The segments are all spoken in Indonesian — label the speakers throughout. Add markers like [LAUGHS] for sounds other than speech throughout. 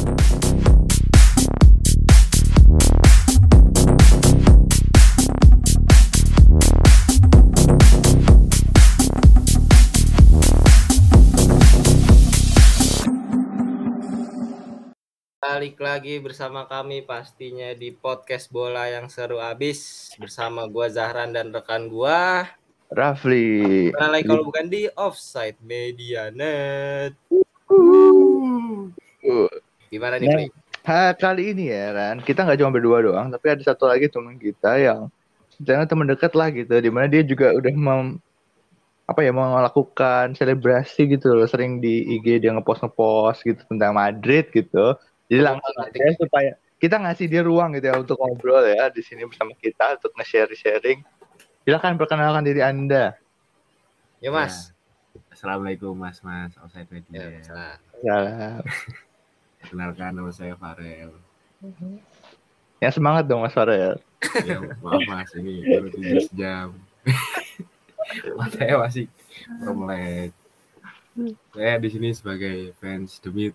Speaker 1: Balik lagi bersama kami pastinya di podcast bola yang seru abis bersama gua Zahran dan rekan gua.
Speaker 2: Rafli.
Speaker 1: Lagi kalau bukan di Offside Media Net. Gimana nih,
Speaker 2: Nah,
Speaker 1: Fri?
Speaker 2: Ha, kali ini ya Ran, kita nggak cuma berdua doang, tapi ada satu lagi teman kita yang jangan teman dekat lah gitu, di mana dia juga udah mem, apa ya mau melakukan selebrasi gitu loh, sering di IG dia ngepost ngepost gitu tentang Madrid gitu. Jadi langsung
Speaker 1: fanatik.
Speaker 2: aja supaya kita ngasih dia ruang gitu ya untuk ngobrol ya di sini bersama kita untuk nge-share sharing. Silakan perkenalkan diri Anda.
Speaker 1: Ya, Mas.
Speaker 3: Assalamualaikum Mas Mas Outside
Speaker 1: Ya,
Speaker 3: Media.
Speaker 1: salah.
Speaker 2: Salam.
Speaker 3: Kenalkan nama saya Farel.
Speaker 2: Ya semangat dong Mas Farel.
Speaker 3: Ya maaf Mas ini baru 17 jam. [LAUGHS] Matanya masih melek. Saya di sini sebagai fans demi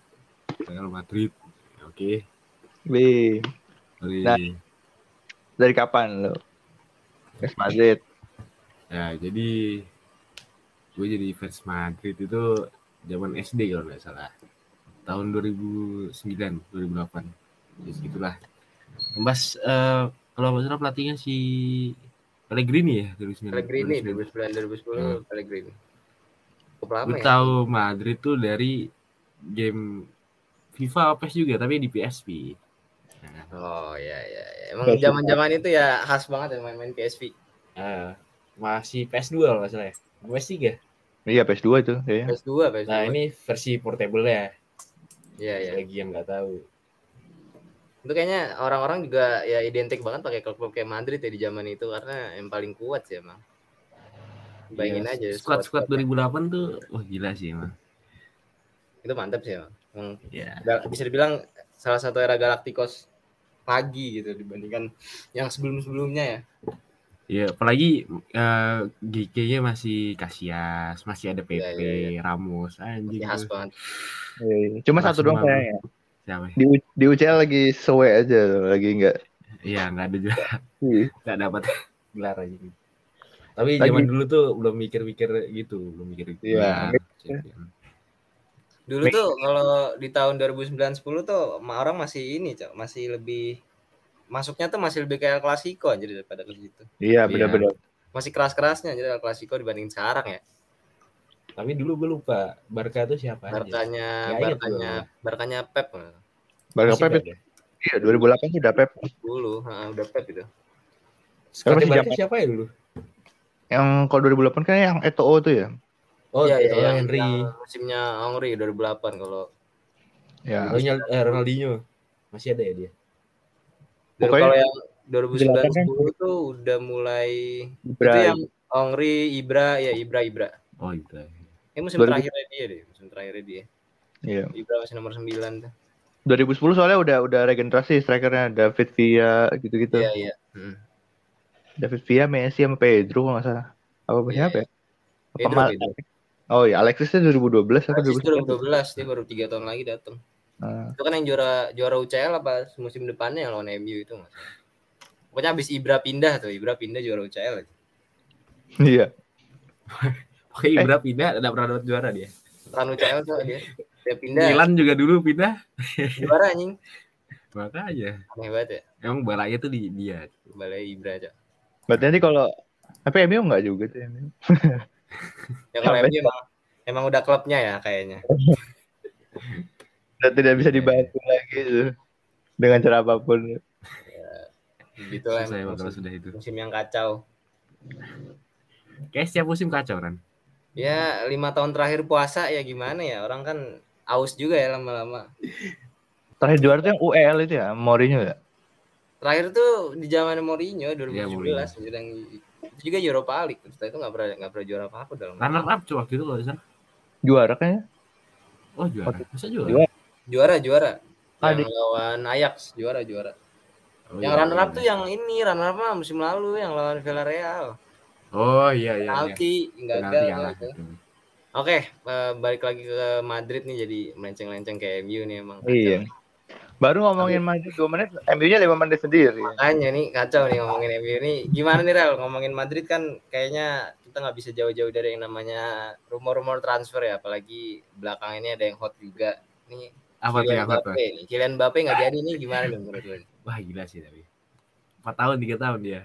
Speaker 3: Real Madrid. Oke,
Speaker 2: Wih,
Speaker 3: dari
Speaker 2: Nah. dari kapan lo? West Madrid.
Speaker 3: ya jadi gue jadi fans Madrid itu zaman SD kalau nggak salah tahun 2009 2008 ya segitulah Mas eh, kalau nggak salah pelatihnya si Pellegrini ya 2009
Speaker 1: Pellegrini
Speaker 3: 2009.
Speaker 1: 2009 2010 Pellegrini. Cukup lama
Speaker 3: Gue
Speaker 1: ya.
Speaker 3: tahu Madrid tuh dari game FIFA PES juga tapi di PSP nah,
Speaker 1: Oh ya ya. ya. Emang zaman-zaman itu ya khas banget ya main-main PSP.
Speaker 3: eh, masih PS2 kalau nggak salah ya PS3
Speaker 2: Iya PS2 itu. Ya.
Speaker 1: PS2, PS2.
Speaker 3: nah ini versi portable ya
Speaker 1: Iya ya.
Speaker 3: lagi yang nggak tahu
Speaker 1: Itu kayaknya orang-orang juga ya identik banget pakai klub-klub kayak Madrid ya di zaman itu karena yang paling kuat sih emang. Bayangin aja
Speaker 3: squad squad
Speaker 1: squad-squad
Speaker 3: 2008 tuh wah gila sih emang
Speaker 1: itu mantap sih emang. Emang
Speaker 3: ya
Speaker 1: Gal- bisa dibilang salah satu era Galacticos pagi gitu dibandingkan yang sebelum-sebelumnya ya.
Speaker 3: Ya apalagi eh, GK-nya masih Casillas masih ada PP
Speaker 1: Iya, iya,
Speaker 3: Ramos anjing
Speaker 1: Masih khas
Speaker 3: tuh.
Speaker 1: banget.
Speaker 2: Iya, Cuma
Speaker 3: Kelas
Speaker 2: satu doang sayangnya.
Speaker 3: siapa ya?
Speaker 2: Di, U- di UCL lagi sewe aja, lagi enggak.
Speaker 3: iya nggak ada juga
Speaker 2: Iya.
Speaker 3: nggak dapat gelar aja gitu. tapi
Speaker 2: Lagi-
Speaker 3: zaman dulu tuh belum mikir-mikir gitu belum mikir
Speaker 2: Iya.
Speaker 3: gelar, champion.
Speaker 1: Dulu tuh kalau di tahun 2009 10 tuh orang masih ini, Cok, masih lebih masuknya tuh masih lebih kayak Clasico aja daripada ke situ.
Speaker 2: Iya,
Speaker 3: Iya.
Speaker 2: benar-benar.
Speaker 1: Masih keras-kerasnya aja El Clasico dibandingin sekarang ya.
Speaker 3: tapi dulu gue lupa Barca tuh siapa aja
Speaker 1: Barkanya
Speaker 3: inget
Speaker 1: Barkanya Barkanya Pep
Speaker 2: Barca Pep iya 2008 tuh udah Pep.
Speaker 1: dulu, heeh, udah Pep itu.
Speaker 3: Squadnya
Speaker 2: masih
Speaker 3: Barca siapa ya dulu
Speaker 2: Yang kalau 2008 kan yang Eto'o tuh ya.
Speaker 3: oh
Speaker 1: Iya, iya,
Speaker 3: oh,
Speaker 1: yang,
Speaker 3: Henry
Speaker 1: musimnya Henry 2008 kalau
Speaker 2: Ya.
Speaker 3: Eh, Ronaldinho masih ada ya dia
Speaker 2: Pokoknya-
Speaker 1: kalau yang 2009
Speaker 2: kan
Speaker 1: 10 tuh udah mulai
Speaker 2: Ibra.
Speaker 1: itu yang Henry, Ibra, ya Ibra, Ibra.
Speaker 3: oh itu
Speaker 1: Ini musim
Speaker 2: 2000
Speaker 1: terakhirnya dia deh, musim terakhirnya dia.
Speaker 2: Iya.
Speaker 1: Ibra masih nomor 9 tuh.
Speaker 2: 2010 soalnya udah udah regenerasi strikernya David Villa gitu-gitu.
Speaker 1: Iya, iya. Hmm.
Speaker 2: David Villa, Messi sama Pedro kalau nggak salah. Apa
Speaker 1: Iya,
Speaker 2: siapa ya? Apa
Speaker 1: Pedro, Pedro.
Speaker 2: Oh iya, Alexis itu 2012 apa
Speaker 1: Alexis
Speaker 2: 2011?
Speaker 1: 2012 dia baru 3 tahun lagi datang. Itu kan yang juara juara UCL apa musim depannya yang lawan MU itu Mas. Pokoknya habis Ibra pindah tuh, Ibra pindah juara UCL
Speaker 2: iya. [LAUGHS]
Speaker 3: Oke, Ibra pindah, ada pernah dapat juara dia.
Speaker 1: Ran UCL tuh dia. Dia pindah
Speaker 3: Milan juga dulu pindah.
Speaker 1: juara anjing. [LAUGHS]
Speaker 3: Makanya.
Speaker 1: Aneh banget ya.
Speaker 3: Emang balanya tuh di dia.
Speaker 1: Balai Ibra aja.
Speaker 2: Berarti nanti kalau tapi MU nggak juga tuh MU. [LAUGHS]
Speaker 1: Ya kalau MU emang emang udah klubnya ya kayaknya.
Speaker 2: Udah tidak bisa dibantu lagi tuh. Dengan cara apa pun.
Speaker 1: Gitu lah
Speaker 3: kalau
Speaker 1: musim,
Speaker 3: sudah itu.
Speaker 1: musim yang kacau.
Speaker 3: Kayak setiap musim kacau kan.
Speaker 1: Ya lima tahun terakhir puasa ya gimana ya orang kan aus juga ya lama-lama.
Speaker 2: Terakhir juara tuh yang UEL itu ya, Mourinho ya.
Speaker 1: Terakhir tuh di zaman Mourinho 2017
Speaker 3: Iya, Mourinho.
Speaker 1: yang itu juga Europa League. Setelah itu nggak pernah nggak pernah juara apa apa dalam.
Speaker 3: Runner up coba gitu loh sana.
Speaker 2: Juara kayaknya.
Speaker 3: Oh juara. Masa juara?
Speaker 2: Juara.
Speaker 1: Juara juara.
Speaker 2: Ah,
Speaker 1: Yang lawan Ajax juara juara.
Speaker 3: Oh,
Speaker 1: yang
Speaker 3: iya,
Speaker 1: runner up
Speaker 3: iya.
Speaker 1: tuh yang ini runner up mah musim lalu yang lawan Villarreal.
Speaker 3: Oh iya iya. iya.
Speaker 1: Penalti gagal.
Speaker 3: Penalti.
Speaker 1: Oke, eh, balik lagi ke Madrid nih jadi melenceng-lenceng kayak MU nih emang.
Speaker 2: Iya. Baru ngomongin Madrid 2 menit, MU-nya 5 menit sendiri.
Speaker 1: Makanya nih kacau nih ngomongin MU ini. Gimana nih Rel ngomongin Madrid kan kayaknya kita nggak bisa jauh-jauh dari yang namanya rumor-rumor transfer ya, apalagi belakang ini ada yang hot juga. Nih
Speaker 3: Apa tuh apa tuh?
Speaker 1: Kylian Mbappe nggak jadi nih gimana nih menurut lu?
Speaker 3: Wah gila sih tapi. 4 tahun 3 tahun dia.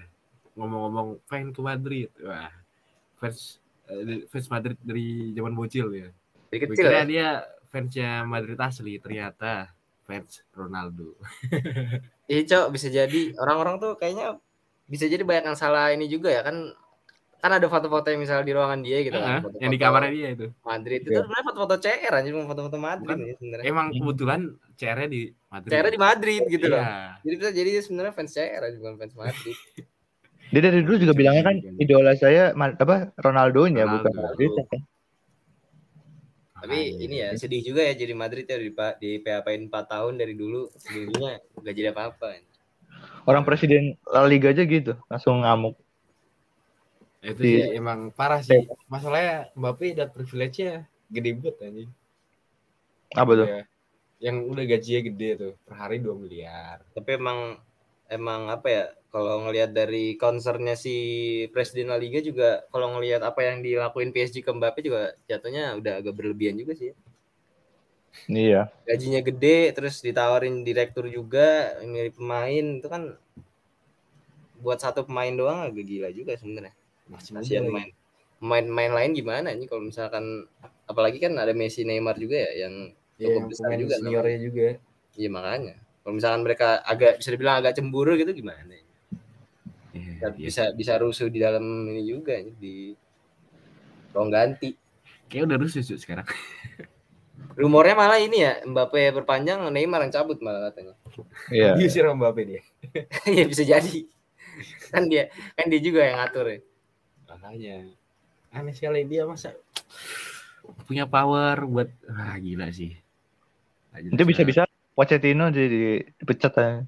Speaker 3: Ngomong-ngomong pengen ke Madrid. Wah. Fans eh, fans Madrid dari zaman bocil ya.
Speaker 1: Dari
Speaker 3: Gue
Speaker 1: kecil
Speaker 3: kira
Speaker 1: ya.
Speaker 3: dia fansnya Madrid asli, ternyata fans Ronaldo. [LAUGHS]
Speaker 1: Iya, Cok, bisa jadi orang-orang tuh kayaknya bisa jadi banyak yang salah ini juga ya kan kan ada foto-foto yang misalnya di ruangan dia gitu
Speaker 3: Heeh,
Speaker 1: kan. foto-foto
Speaker 3: yang di kamarnya dia itu.
Speaker 1: Madrid itu
Speaker 2: Iya.
Speaker 1: sebenarnya foto-foto CR aja bukan foto-foto Madrid
Speaker 3: Bukan.
Speaker 1: nih sebenarnya.
Speaker 3: Emang kebetulan CR-nya di Madrid.
Speaker 1: CR di Madrid gitu loh.
Speaker 3: Iya.
Speaker 1: Jadi bisa jadi sebenarnya fans CR aja bukan fans Madrid. [LAUGHS]
Speaker 2: Dia dari dulu juga bilangnya kan idola saya apa Ronaldo-nya
Speaker 3: Ronaldo.
Speaker 2: bukan Madrid. kan.
Speaker 1: Tapi ini ya sedih juga ya jadi Madrid ya di, di PHP-in 4 tahun dari dulu dulunya gak jadi apa-apa.
Speaker 2: Orang presiden La Liga aja gitu, langsung ngamuk.
Speaker 3: Itu
Speaker 2: Di-
Speaker 3: sih emang parah sih. Masalahnya Mbappe dapat privilege-nya gede banget anjing.
Speaker 2: Apa tuh?
Speaker 3: Iya. Yang udah gajinya gede tuh, per hari 2 miliar.
Speaker 1: Tapi emang emang apa ya kalau ngelihat dari concernnya si presiden La Liga juga kalau ngelihat apa yang dilakuin PSG ke Mbappe juga jatuhnya udah agak berlebihan juga sih.
Speaker 2: Iya.
Speaker 1: Gajinya gede terus ditawarin direktur juga mirip pemain itu kan buat satu pemain doang agak gila juga sebenarnya.
Speaker 3: Masih
Speaker 1: main main-main lain gimana nih kalau misalkan apalagi kan ada Messi Neymar juga ya yang
Speaker 3: Iya,
Speaker 1: cukup
Speaker 3: yang
Speaker 1: besar juga
Speaker 3: seniornya juga.
Speaker 1: iya makanya kalau misalkan mereka agak bisa dibilang agak cemburu gitu gimana
Speaker 3: Iya,
Speaker 1: bisa
Speaker 3: iya.
Speaker 1: bisa, bisa rusuh di dalam ini juga nih, di ruang ganti
Speaker 3: Kayak udah rusuh Cuk, sekarang. [LAUGHS]
Speaker 1: rumornya malah ini ya Mbappe berpanjang Neymar yang cabut malah katanya
Speaker 2: Iya.
Speaker 3: Diusir sama Mbappe dia. [LAUGHS]
Speaker 1: ya bisa jadi kan dia kan dia juga yang ngatur ya
Speaker 3: Makanya aneh sekali dia masa punya power buat ah gila sih.
Speaker 2: Nanti bisa-bisa Pochettino jadi dipecat aja.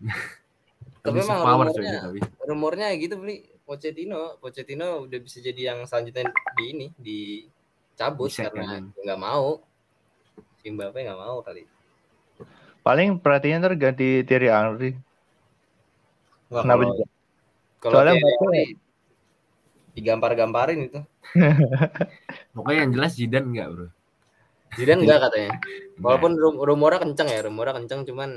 Speaker 1: Tapi emang
Speaker 3: power
Speaker 1: rumornya-
Speaker 3: tapi.
Speaker 1: rumornya gitu beli Pochettino Pochettino udah bisa jadi yang selanjutnya di ini dicabut
Speaker 3: Bisa,
Speaker 1: karena
Speaker 3: kan?
Speaker 1: nggak mau si Mbappe nggak mau kali
Speaker 2: Paling perhatian ntar ganti Thierry Henry.
Speaker 1: Wah,
Speaker 2: Kenapa
Speaker 1: kalau-
Speaker 2: juga?
Speaker 1: kalau
Speaker 2: Soalnya
Speaker 1: Thierry Henry digampar-gamparin itu [LAUGHS]
Speaker 3: Pokoknya yang jelas Zidane enggak, Bro.
Speaker 1: Zidane enggak katanya [LAUGHS]
Speaker 3: Enggak.
Speaker 1: walaupun rum- rumornya kenceng ya rumornya kenceng cuman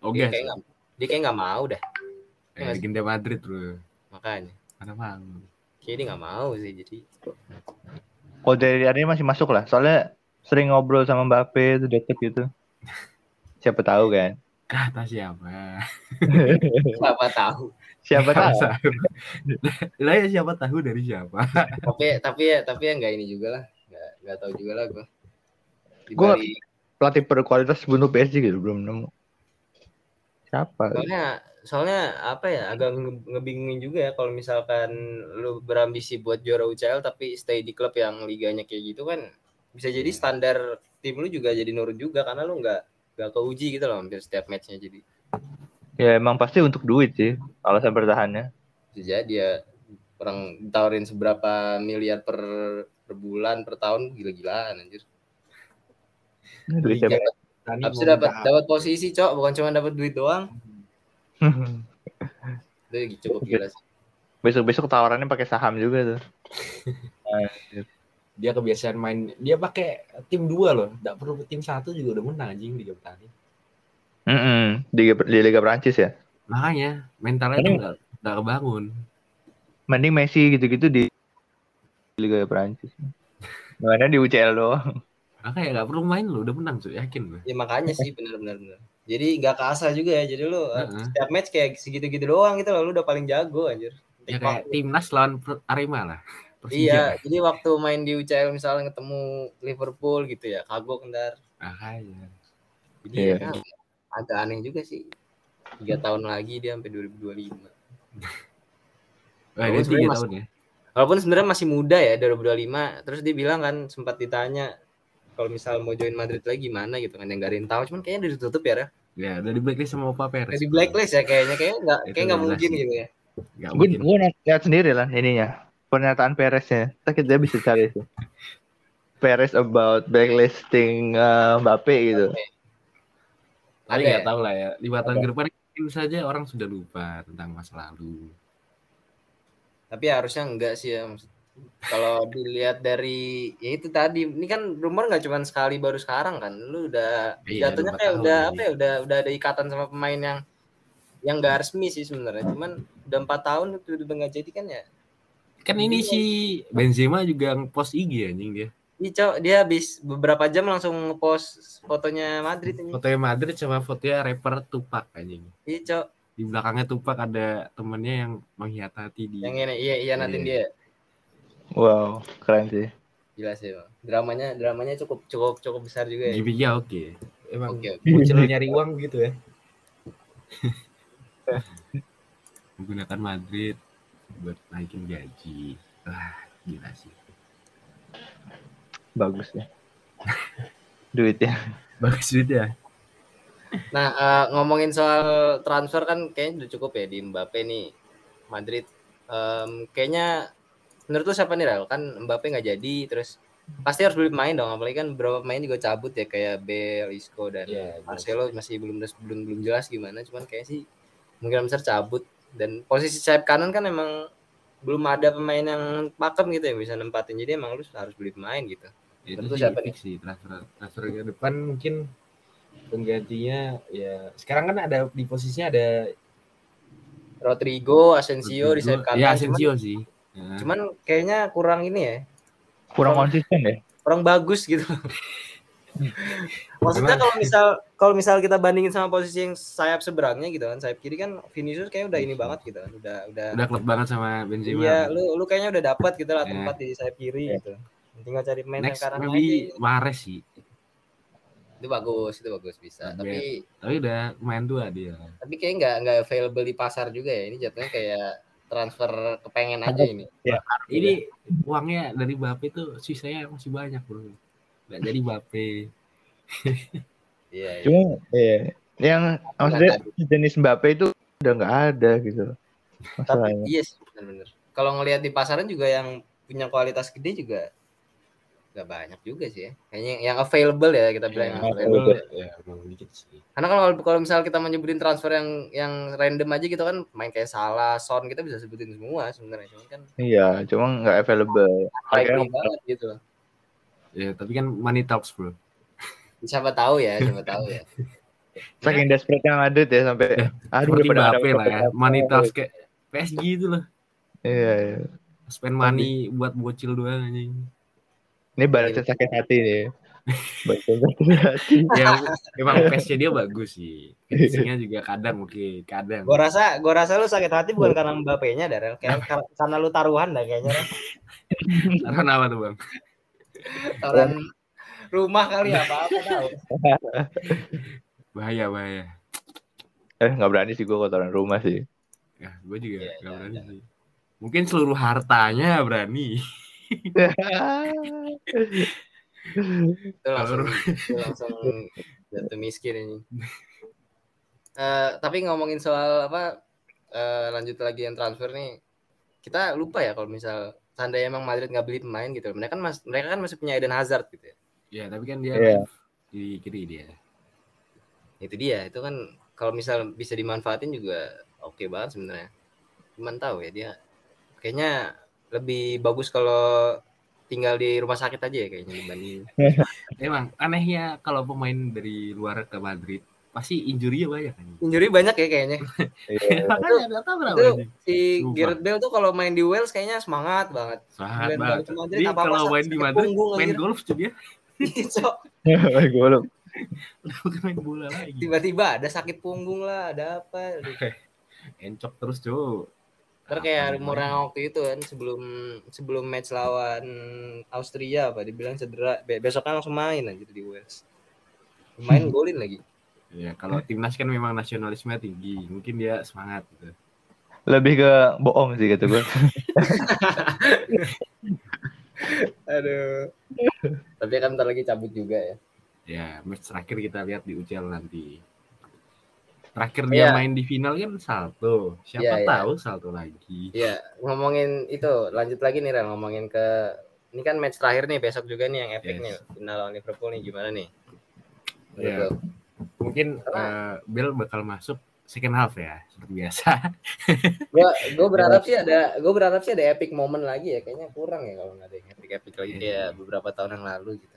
Speaker 3: oke
Speaker 1: dia kayak nggak dia kayak nggak mau dah
Speaker 3: eh, legenda Madrid, Bro.
Speaker 1: makanya
Speaker 3: Mana mau.
Speaker 1: kayak dia nggak mau sih jadi
Speaker 2: Kalau Thierry Henry masih masuk lah. Soalnya sering ngobrol sama Mbappe itu deket gitu. [LAUGHS] Siapa tahu kan?
Speaker 3: Kata siapa?
Speaker 1: siapa tahu
Speaker 2: Siapa tahu? [LAUGHS]
Speaker 3: Lah ya siapa tahu dari siapa? [LAUGHS]
Speaker 1: tapi tapi ya tapi ya nggak ini juga lah nggak nggak tahu juga lah gue
Speaker 2: Gua-
Speaker 1: Dibalik-
Speaker 2: Pelatih berkualitas bunuh PSG gitu belum nemu. Siapa?
Speaker 1: soalnya soalnya apa ya agak nge- ngebingungin juga ya kalau misalkan lu berambisi buat juara UCL tapi stay di klub yang liganya kayak gitu kan bisa jadi standar tim lu juga jadi nurun juga karena lu nggak nggak keuji gitu loh hampir setiap matchnya jadi
Speaker 2: Ya emang pasti untuk duit sih alasan bertahannya.
Speaker 1: bisa jadi ya orang ditawarin seberapa miliar per per bulan per tahun gila-gilaan anjir.
Speaker 2: Duit siapa?
Speaker 1: Dapat- habis dapat posisi cok. Bukan cuma dapat duit doang. [LAUGHS] Itu cukup gila sih.
Speaker 2: Besok-besok tawarannya pakai saham juga tuh.
Speaker 3: dia kebiasaan main dia pakai tim dua loh. Nggak perlu tim satu juga udah menang anjing di Tani
Speaker 2: Mm-mm. Di, di Liga Prancis ya.
Speaker 3: makanya mentalnya
Speaker 2: Ini-
Speaker 3: tuh nggak nggak kebangun
Speaker 2: Mending Messi gitu-gitu di Liga Prancis. Mana di UCL doang.
Speaker 3: makanya nggak perlu main lo udah menang tuh yakin gue
Speaker 1: ya makanya sih benar-benar benar jadi nggak keasa juga ya jadi lu eh,
Speaker 3: Heeh.
Speaker 1: setiap match kayak segitu-gitu doang gitu loh lu udah paling jago anjir
Speaker 3: ya kayak timnas lawan Per- Arema lah Persija.
Speaker 1: iya jadi waktu main di UCL misalnya ketemu Liverpool gitu ya kagok ntar
Speaker 3: makanya
Speaker 1: jadi
Speaker 2: Iya.
Speaker 1: ya, agak aneh juga sih. Tiga tahun lagi dia sampai 2025 [LAUGHS]
Speaker 3: Wah,
Speaker 1: Oh,
Speaker 3: dia tiga tahun ya?
Speaker 1: walaupun sebenarnya masih muda ya 2025 terus dia bilang kan sempat ditanya kalau misal mau join Madrid lagi gimana? Gitu kan yang gak ada yang tahu. Cuman kayaknya udah ditutup ya Ra.
Speaker 3: ya udah di blacklist sama Perez
Speaker 1: Udah di blacklist ya kayaknya. Kayaknya nggak kayak nggak
Speaker 3: udah
Speaker 1: mungkin
Speaker 3: jelas
Speaker 1: gitu ya.
Speaker 3: nggak
Speaker 2: Gue
Speaker 3: mungkin.
Speaker 2: gue lihat sendiri lah ininya. Pernyataan Pereznya. Kita kita bisa cari sih. [LAUGHS] Perez about blacklisting uh, Mbappe gitu.
Speaker 3: Tapi nggak
Speaker 1: ya?
Speaker 3: tahu lah ya. Lima tahun ke depan mungkin saja orang sudah lupa tentang masa lalu.
Speaker 1: Tapi harusnya enggak sih ya. maksud- Kalau dilihat dari ya itu tadi, ini kan rumor nggak cuma sekali baru sekarang kan. Lu udah
Speaker 3: Iya,
Speaker 1: jatuhnya kayak
Speaker 3: tahun
Speaker 1: udah
Speaker 3: ini.
Speaker 1: apa ya? Udah udah ada ikatan sama pemain yang yang nggak resmi sih sebenarnya. Cuman udah empat tahun itu udah nggak jadi kan ya.
Speaker 3: Kan ini
Speaker 1: Iya.
Speaker 3: si Benzema juga nge-post IG anjing dia.
Speaker 1: Ih, Cok, dia habis beberapa jam langsung ngepost fotonya Madrid ini.
Speaker 3: Fotonya Madrid sama fotonya rapper Tupac anjing.
Speaker 1: Iya, Cok.
Speaker 3: Di belakangnya Tupac ada temennya yang menghianati dia.
Speaker 1: Yang ini iya iya nanti
Speaker 3: Iya.
Speaker 1: dia.
Speaker 2: Wow, keren sih.
Speaker 1: Jelas ya, Bang. Dramanya dramanya cukup cukup cukup besar juga ya.
Speaker 3: Gimiknya oke. Emang
Speaker 1: Oke, oke.
Speaker 3: bocil [LAUGHS] nyari uang gitu ya. [LAUGHS] Menggunakan Madrid buat naikin gaji. Wah, gila sih.
Speaker 2: Bagus ya. Duitnya.
Speaker 3: Bagus duit ya.
Speaker 1: Nah, eh, ngomongin soal transfer kan kayaknya udah cukup ya di Mbappe nih. Madrid Em, kayaknya menurut lu siapa nih Rel? Kan Mbappe nggak jadi terus pasti harus beli pemain dong apalagi kan beberapa pemain juga cabut ya kayak Bale, Isco dan
Speaker 3: Iya,
Speaker 1: Marcelo masih belum belum belum jelas gimana cuman kayak sih mungkin besar cabut dan posisi sayap kanan kan emang belum ada pemain yang pakem gitu ya bisa nempatin jadi emang lu harus beli pemain gitu
Speaker 3: Itu
Speaker 1: Tentu
Speaker 3: sih
Speaker 1: siapa
Speaker 3: fix sih transfer transfer ke depan mungkin penggantinya ya sekarang kan ada di posisinya ada
Speaker 1: Rodrigo, Asensio di sayap kanan
Speaker 3: Ya
Speaker 1: cuman,
Speaker 3: Asensio sih. Ya.
Speaker 1: cuman kayaknya kurang ini ya
Speaker 2: Kurang
Speaker 1: Oh.
Speaker 2: konsisten ya.
Speaker 1: kurang bagus gitu. Maksudnya kalau misal kalau misal kita bandingin sama posisi yang sayap seberangnya gitu kan, sayap kiri kan Vinicius kayak udah ini banget gitu kan, udah udah
Speaker 3: udah klub banget sama Benzema.
Speaker 1: iya lu lu kayaknya udah dapat gitu lah
Speaker 3: Ya.
Speaker 1: tempat di sayap kiri gitu. Tinggal cari pemain yang
Speaker 3: Next
Speaker 1: kanan
Speaker 3: maybe
Speaker 1: aja.
Speaker 3: Mahrez sih.
Speaker 1: Itu bagus, itu bagus bisa.
Speaker 3: Bad.
Speaker 1: Tapi
Speaker 3: Tapi udah main dua dia.
Speaker 1: tapi kayak nggak nggak available di pasar juga ya. Ini jatuhnya kayak transfer kepengen aja ini.
Speaker 3: Ini uangnya dari Bape tuh sisanya masih banyak bro. Nggak jadi Bape.
Speaker 1: Iya. iya.
Speaker 2: Cuma iya. Yang maksudnya jenis Mbappe itu udah nggak ada gitu.
Speaker 1: Tapi
Speaker 2: Masalahnya.
Speaker 1: iya sih benar-benar. Kalau ngelihat di pasaran juga yang punya kualitas gede juga nggak banyak juga sih ya. Kayaknya yang available ya kita bilang yang
Speaker 2: Iya,
Speaker 1: available.
Speaker 2: available.
Speaker 1: ya.
Speaker 3: Ya, emang dikit sih.
Speaker 1: Karena kalau kalau misal kita menyebutin transfer yang yang random aja gitu kan main kayak salah, Son kita bisa sebutin semua sebenarnya. Cuman kan
Speaker 2: Iya, cuma nggak available. Makanya-
Speaker 1: banget gitu.
Speaker 3: Ya, tapi kan money talks bro.
Speaker 1: Siapa tahu ya, siapa [LAUGHS] tahu ya.
Speaker 2: Saking desperate-nya Madrid ya sampai aduh
Speaker 3: Seperti
Speaker 2: udah pada ada
Speaker 3: lah ya. Money talks kayak PSG itu loh.
Speaker 2: Iya, iya.
Speaker 3: Spend money buat bocil doang anjing.
Speaker 2: Ini balasnya sakit hati nih. [LAUGHS] Balasnya sakit hati.
Speaker 3: Ya emang pace dia bagus sih. Finishingnya juga kadang oke, kadang.
Speaker 1: Gua rasa gua rasa lu sakit hati bukan karena Mbappe-nya Darel, kayak [LAUGHS] kar- karena lu taruhan dah kayaknya.
Speaker 3: Taruhan apa tuh bang?
Speaker 1: Taruhan rumah kali apa-apa tahu. [LAUGHS]
Speaker 3: Bahaya bahaya.
Speaker 2: Eh nggak berani sih gue kotoran rumah sih.
Speaker 3: Ya, gue juga
Speaker 1: Iya,
Speaker 3: nggak
Speaker 1: iya,
Speaker 3: berani sih. Mungkin seluruh hartanya berani.
Speaker 1: Itu langsung itu langsung jatuh miskin ini. Eh, tapi ngomongin soal apa eh, lanjut lagi yang transfer nih kita lupa ya kalau misal seandainya emang Madrid nggak beli pemain gitu mereka kan mas mereka kan masih punya Eden Hazard gitu ya
Speaker 3: Ya, tapi kan dia
Speaker 2: Iya.
Speaker 3: di kiri dia.
Speaker 1: itu dia itu kan kalau misal bisa dimanfaatin juga oke banget sebenarnya cuman tahu ya dia kayaknya lebih bagus kalau tinggal di rumah sakit aja ya kayaknya dibanding [LAUGHS]
Speaker 3: Emang anehnya kalau pemain dari luar ke Madrid pasti injury banyak kan.
Speaker 1: injury banyak ya kayaknya
Speaker 2: Iya. [LAUGHS]
Speaker 3: Makanya
Speaker 1: itu
Speaker 3: anjing.
Speaker 1: si
Speaker 3: Lupa.
Speaker 1: Gareth Bale tuh kalau main di Wales kayaknya semangat banget
Speaker 3: Semangat banget.
Speaker 1: Madrid,
Speaker 3: Jadi
Speaker 1: apa-apa
Speaker 3: kalau main di Madrid
Speaker 1: punggung,
Speaker 3: main golf tuh dia
Speaker 2: belum.
Speaker 3: udah bukan main bola lagi.
Speaker 1: tiba-tiba ada sakit punggung lah ada apa. [LAUGHS]
Speaker 3: Encok terus cuy.
Speaker 1: Ntar kayak rumor yang waktu itu kan sebelum sebelum match lawan Austria apa dibilang cedera Be- besoknya langsung main aja di Wales main golin lagi
Speaker 3: Ya kalau timnas kan memang nasionalisme tinggi, mungkin dia semangat gitu.
Speaker 2: Lebih ke bohong sih kata gue. [LAUGHS]
Speaker 1: aduh [LAUGHS] tapi kan ntar lagi cabut juga ya
Speaker 3: Ya match terakhir kita lihat di UCL nanti. Terakhir dia
Speaker 1: Iya.
Speaker 3: main di final kan salto. Siapa
Speaker 1: Iya, iya.
Speaker 3: tahu salto lagi.
Speaker 1: Iya, ngomongin itu, lanjut lagi nih Ren, ngomongin ke ini kan match terakhir nih besok juga nih yang epic
Speaker 3: Yes.
Speaker 1: nih final lawan Liverpool nih gimana nih?
Speaker 3: Iya.
Speaker 1: Gitu.
Speaker 3: Mungkin eh, Bell bakal masuk second half ya, seperti biasa. [LAUGHS]
Speaker 1: Gua gua berharap sih ada gua berharap sih ada epic moment lagi ya. Kayaknya kurang ya kalau nggak ada yang epic epic lagi kayak beberapa tahun yang lalu gitu.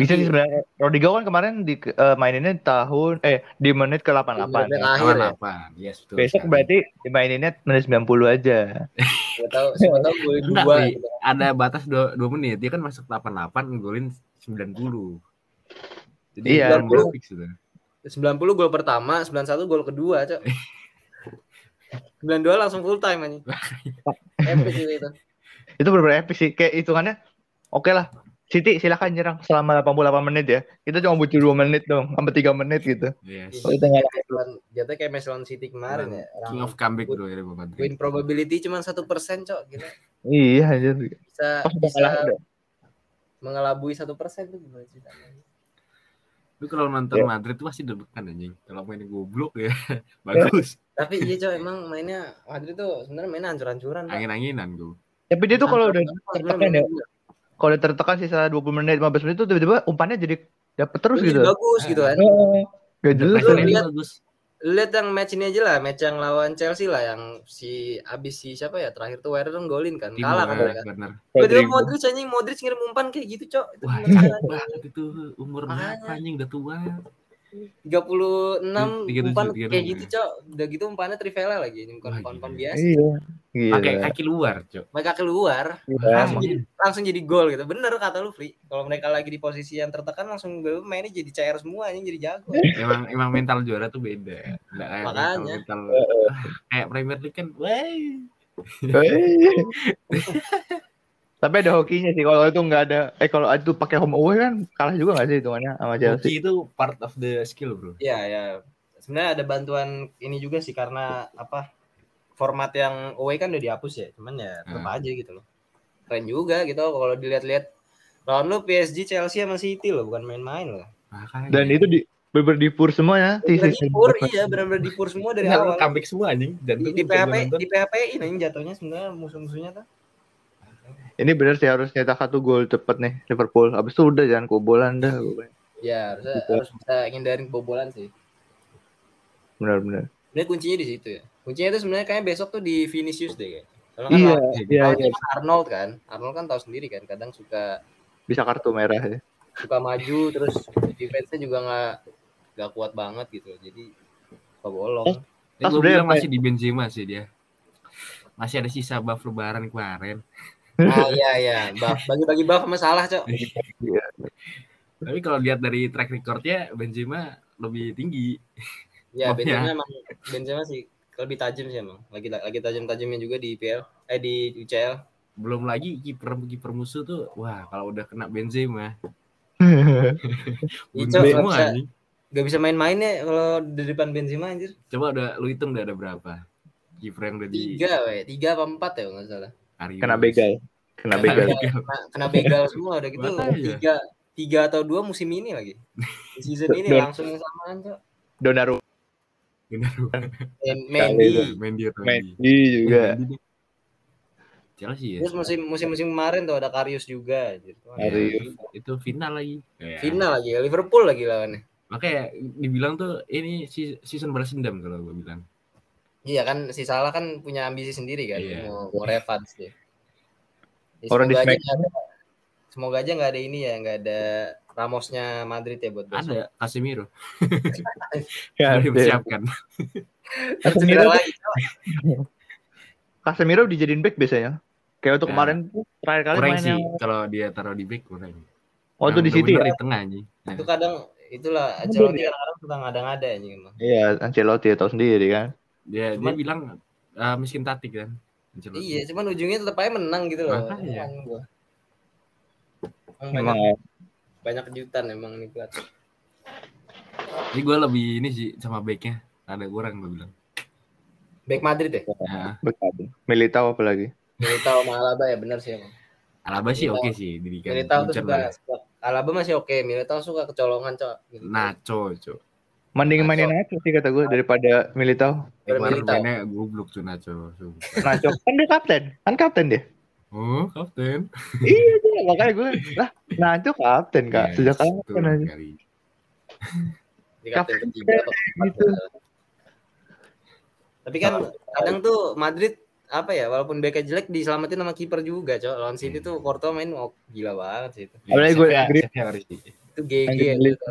Speaker 2: Bisa sih sebenarnya. Rodrigo kan kemarin di eh, maininnya tahun eh di menit ke 88.
Speaker 1: Menit
Speaker 2: ya.
Speaker 1: akhir ya.
Speaker 3: Yes, betul.
Speaker 2: Besok
Speaker 3: sekali.
Speaker 2: berarti dimaininnya menit 90 aja. [LAUGHS]
Speaker 1: Siapa tahu siapa tahu gue
Speaker 3: Enggak,
Speaker 1: dua gitu.
Speaker 3: ada batas 2, menit. Dia kan masuk 88 ngegolin 90. Jadi
Speaker 2: Iya.
Speaker 3: 90 fix itu.
Speaker 1: 90 gol pertama, 91 gol kedua, Cok. [LAUGHS] 92 langsung full time anjing. [LAUGHS] Epic juga itu.
Speaker 2: Itu benar-benar epic sih. Kayak hitungannya oke lah. City silakan nyerang selama 88 menit ya. Kita cuma butuh 2 menit dong, sampai 3 menit gitu.
Speaker 3: Yes.
Speaker 2: Oh, itu nggak-
Speaker 1: Jatuhnya kayak lawan City kemarin ya.
Speaker 3: King of comeback bro ya Madrid.
Speaker 1: Win probability cuma satu persen, Cok. Gila.
Speaker 2: Iya anjir.
Speaker 1: Bisa
Speaker 2: udah
Speaker 1: bisa
Speaker 2: kalah
Speaker 1: mengelabui satu persen tuh gimana ceritanya?
Speaker 3: Lu kalau nonton
Speaker 2: Ya.
Speaker 3: Madrid tuh pasti deg-degan anjing. Kalau main goblok ya [LAUGHS] bagus.
Speaker 1: Tapi iya, Cok, emang mainnya Madrid tuh sebenarnya mainnya hancur-hancuran.
Speaker 3: Angin-anginan gue.
Speaker 2: Tapi dia tuh kalau udah Kalau udah tertekan sisa 20 menit, 15 menit tuh tiba-tiba umpannya jadi dapet terus gitu.
Speaker 1: bagus gitu kan.
Speaker 2: Heeh. Gak jelas.
Speaker 1: Lu lihat-
Speaker 3: bagus.
Speaker 1: lihat yang match ini aja lah, match yang lawan Chelsea lah yang si abis si siapa ya terakhir tuh Werner golin kan, kalah kan mereka.
Speaker 3: bener.
Speaker 1: Modric anjing Modric ngirim umpan kayak gitu, Cok. Itu
Speaker 3: Wah, itu umur berapa anjing udah tua.
Speaker 1: 36
Speaker 3: Tiga tujuh,
Speaker 1: umpan
Speaker 3: tiga
Speaker 1: kayak gitu, Cok. Udah gitu umpannya Trivela lagi, ini bukan umpan-umpan
Speaker 3: gila.
Speaker 1: biasa.
Speaker 2: Iya. Gila.
Speaker 3: Pakai kaki luar, Cok.
Speaker 1: Mereka keluar,
Speaker 2: Iya.
Speaker 1: langsung jadi langsung jadi gol gitu. Bener kata lu, Fli. Kalau mereka lagi di posisi yang tertekan langsung mainnya jadi CR semua anjing jadi jago. [LAUGHS]
Speaker 3: Emang emang mental juara tuh beda. Enggak kayak
Speaker 1: Makanya.
Speaker 3: mental, mental ah, kayak Premier League kan. Wah. [LAUGHS]
Speaker 2: Tapi ada hokinya sih kalau itu nggak ada eh kalau itu pakai home away kan kalah juga nggak sih hitungannya sama Chelsea.
Speaker 3: Hoki itu part of the skill, Bro.
Speaker 1: Iya, ya. Sebenarnya ada bantuan ini juga sih karena apa? Format yang away kan udah dihapus ya. Cuman ya tetap
Speaker 3: Hmm.
Speaker 1: aja gitu loh. Keren juga gitu kalau dilihat-lihat. Lawan lu PSG, Chelsea sama City loh, bukan main-main loh.
Speaker 3: Makanya.
Speaker 2: Dan itu di beber dipur semua ya.
Speaker 1: Bener
Speaker 2: Di-
Speaker 1: dipur, iya benar-benar dipur semua dari
Speaker 3: Nah,
Speaker 1: awal.
Speaker 3: comeback semua anjing.
Speaker 1: Di,
Speaker 3: Jantung
Speaker 1: di
Speaker 3: bisa
Speaker 1: PHP, di PHP ini jatuhnya sebenarnya musuh-musuhnya tuh.
Speaker 2: Ini bener sih harus nyetak satu gol cepet nih Liverpool. Abis itu udah jangan kebobolan dah.
Speaker 1: Ya, harusnya
Speaker 2: Gitu.
Speaker 1: harus bisa ngindarin kebobolan sih.
Speaker 2: Benar-benar.
Speaker 1: Sebenarnya kuncinya di situ ya. Kuncinya itu sebenarnya kayak besok tuh di Vinicius deh kayak. Soalnya kan
Speaker 2: Iya, iya, iya.
Speaker 1: kan Arnold kan. Arnold kan tahu sendiri kan kadang suka
Speaker 2: Bisa kartu merah ya.
Speaker 1: suka maju terus defense-nya juga nggak nggak kuat banget gitu. Jadi suka bolong.
Speaker 2: Eh,
Speaker 3: gue bilang masih di Benzema sih dia. Masih ada sisa buff lebaran kemarin.
Speaker 1: Oh iya iya, buff bagi-bagi buff masalah, Cok.
Speaker 3: Tapi kalau lihat dari track recordnya Benzema lebih tinggi.
Speaker 1: Ya, Benzema emang Benzema sih lebih tajam sih emang. Lagi lagi tajam-tajamnya juga di IPL eh di UCL.
Speaker 3: Belum lagi kiper kiper musuh tuh, wah kalau udah kena Benzema, [LAUGHS]
Speaker 1: Iya, nggak
Speaker 3: semua
Speaker 1: bisa, nggak bisa main-main ya kalau di depan Benzema anjir.
Speaker 3: Coba udah lu hitung udah ada berapa kiper yang udah di
Speaker 1: Tiga, we. tiga apa empat ya nggak salah.
Speaker 3: Karius.
Speaker 2: Kena begal. Kena begal.
Speaker 1: Kena, kena begal semua udah gitu.
Speaker 3: Makanya.
Speaker 1: Tiga, tiga atau dua musim ini lagi. [LAUGHS] Season ini langsung yang samaan, Cok.
Speaker 2: Donnarumma.
Speaker 1: Men- Mendy.
Speaker 3: Mendy atau Mendy.
Speaker 2: Messi juga.
Speaker 3: Mendy deh. Chelsea ya.
Speaker 1: Terus musim musim musim kemarin tuh ada Karius juga
Speaker 3: Ya, itu final lagi. Ya.
Speaker 1: Final lagi Liverpool lagi lawannya.
Speaker 3: Makanya dibilang tuh ini season balas dendam kalau gue bilang.
Speaker 1: Iya kan si Salah kan punya ambisi sendiri kan
Speaker 3: Iya.
Speaker 1: mau, mau revans dia. Ya,
Speaker 2: Orang di
Speaker 1: semoga aja
Speaker 2: Smack-
Speaker 1: nggak ada, semoga aja nggak ada ini ya nggak ada Ramosnya Madrid ya buat besok.
Speaker 3: Ada Casemiro [LAUGHS]
Speaker 2: Ya,
Speaker 3: udah dipersiapkan.
Speaker 1: Kan. Cok.
Speaker 2: Casemiro dijadiin back biasanya. Kayak untuk
Speaker 3: Ya.
Speaker 2: kemarin terakhir kali
Speaker 3: Kurang
Speaker 2: main
Speaker 3: sih
Speaker 2: yang
Speaker 3: kalau dia taruh di back kurang.
Speaker 2: Oh itu di City
Speaker 3: bener-bener
Speaker 2: ya?
Speaker 3: di tengah nih.
Speaker 1: Itu kadang itulah Ancelotti kadang-kadang suka ngada-ngada anjing emang.
Speaker 2: Iya, Ancelotti ya tahu sendiri kan.
Speaker 3: Dia
Speaker 1: Cuman-
Speaker 3: dia bilang ah, miskin taktik kan. Ancelotti.
Speaker 1: Iya, cuman ujungnya tetap aja menang gitu loh.
Speaker 3: Makanya.
Speaker 1: Gua. Emang
Speaker 2: Emang
Speaker 1: banyak, banyak kejutan emang nih buat.
Speaker 3: Jadi gue lebih ini sih sama backnya. Ada kurang gue bilang.
Speaker 1: Back Madrid ya?
Speaker 3: Nah,
Speaker 2: betul. Militao apalagi.
Speaker 1: Militao sama Alaba ya benar sih emang.
Speaker 3: Alaba sih oke sih dirikan.
Speaker 1: Militao tuh suka,
Speaker 3: lah.
Speaker 1: suka Alaba masih oke, Militao suka kecolongan, Cok. Gitu.
Speaker 3: Nacho, cok.
Speaker 2: Mending
Speaker 1: Nacho.
Speaker 2: mainin Nacho sih kata gue daripada Militao.
Speaker 1: Militao.
Speaker 3: mainnya goblok tuh Nacho.
Speaker 2: Nacho [LAUGHS] kan dia kapten, kan kapten dia.
Speaker 3: Oh, kapten. [LAUGHS]
Speaker 2: iya dia, makanya gue lah Nacho kapten kak.
Speaker 3: Ya,
Speaker 2: Sejak kapan aja.
Speaker 3: sekali.
Speaker 1: Di kapten ketiga atau
Speaker 2: gitu.
Speaker 1: salah. Tapi kan kadang tuh Madrid apa ya walaupun backnya jelek diselamatin sama kiper juga cok lawan City tuh Porto main oh, gila banget sih itu
Speaker 2: Apalagi gue-
Speaker 3: di-
Speaker 1: itu GG
Speaker 2: Yang
Speaker 1: gitu.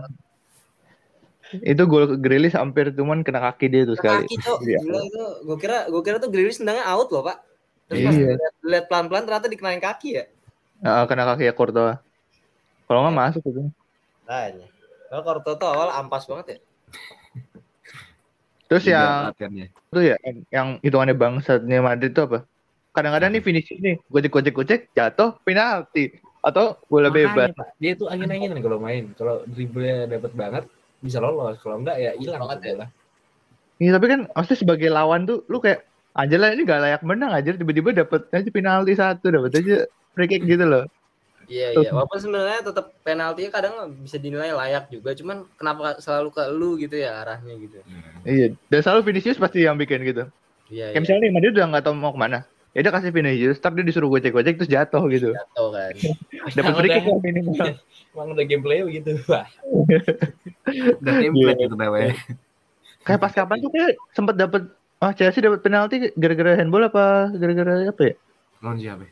Speaker 2: Itu gol Grealish hampir cuman kena kaki dia tuh sekali.
Speaker 1: kaki cok
Speaker 2: Iya.
Speaker 1: gila itu gue kira gue kira tuh Grealish tendangnya out loh pak terus pas
Speaker 2: Iya.
Speaker 1: lihat, lihat pelan-pelan ternyata dikenain kaki ya
Speaker 2: Heeh, kena kaki ya Courtois. Kalau nggak masuk itu.
Speaker 1: Tanya. Kalau Porto tuh awal ampas banget ya.
Speaker 2: Terus
Speaker 3: Juga
Speaker 2: yang
Speaker 3: latihannya.
Speaker 2: itu ya yang, hitungannya bangsatnya Madrid itu apa? Kadang-kadang nih finish nih, gocek-gocek-gocek jatuh penalti atau bola bebas.
Speaker 3: Makanya, Pak, dia tuh angin-anginan kalau main. Kalau dribblenya dapat banget bisa lolos. Kalau enggak ya hilang
Speaker 1: Banget ya.
Speaker 2: Iya tapi kan maksudnya sebagai lawan tuh lu kayak anjir lah ini gak layak menang aja tiba-tiba dapat aja penalti satu dapat aja free kick gitu loh.
Speaker 1: Iya iya. Walaupun sebenarnya tetap penaltinya kadang bisa dinilai layak juga. Cuman kenapa selalu ke lu gitu ya arahnya gitu.
Speaker 2: Iya, dan selalu Vinicius pasti yang bikin gitu.
Speaker 1: Iya
Speaker 2: Kayak
Speaker 1: iya.
Speaker 2: misalnya nih Madrid udah nggak tahu mau ke mana. Ya udah kasih Vinicius, tapi dia disuruh gocek-gocek terus jatuh gitu.
Speaker 1: Jatuh kan. [LAUGHS]
Speaker 2: Dapat free kick minimal. [LAUGHS]
Speaker 3: emang udah gameplay begitu, Pak. [LAUGHS] udah template gitu namanya.
Speaker 2: Kayak pas kapan tuh kayak sempat dapat oh Chelsea dapat penalti gara-gara handball apa gara-gara apa ya?
Speaker 3: Lawan siapa?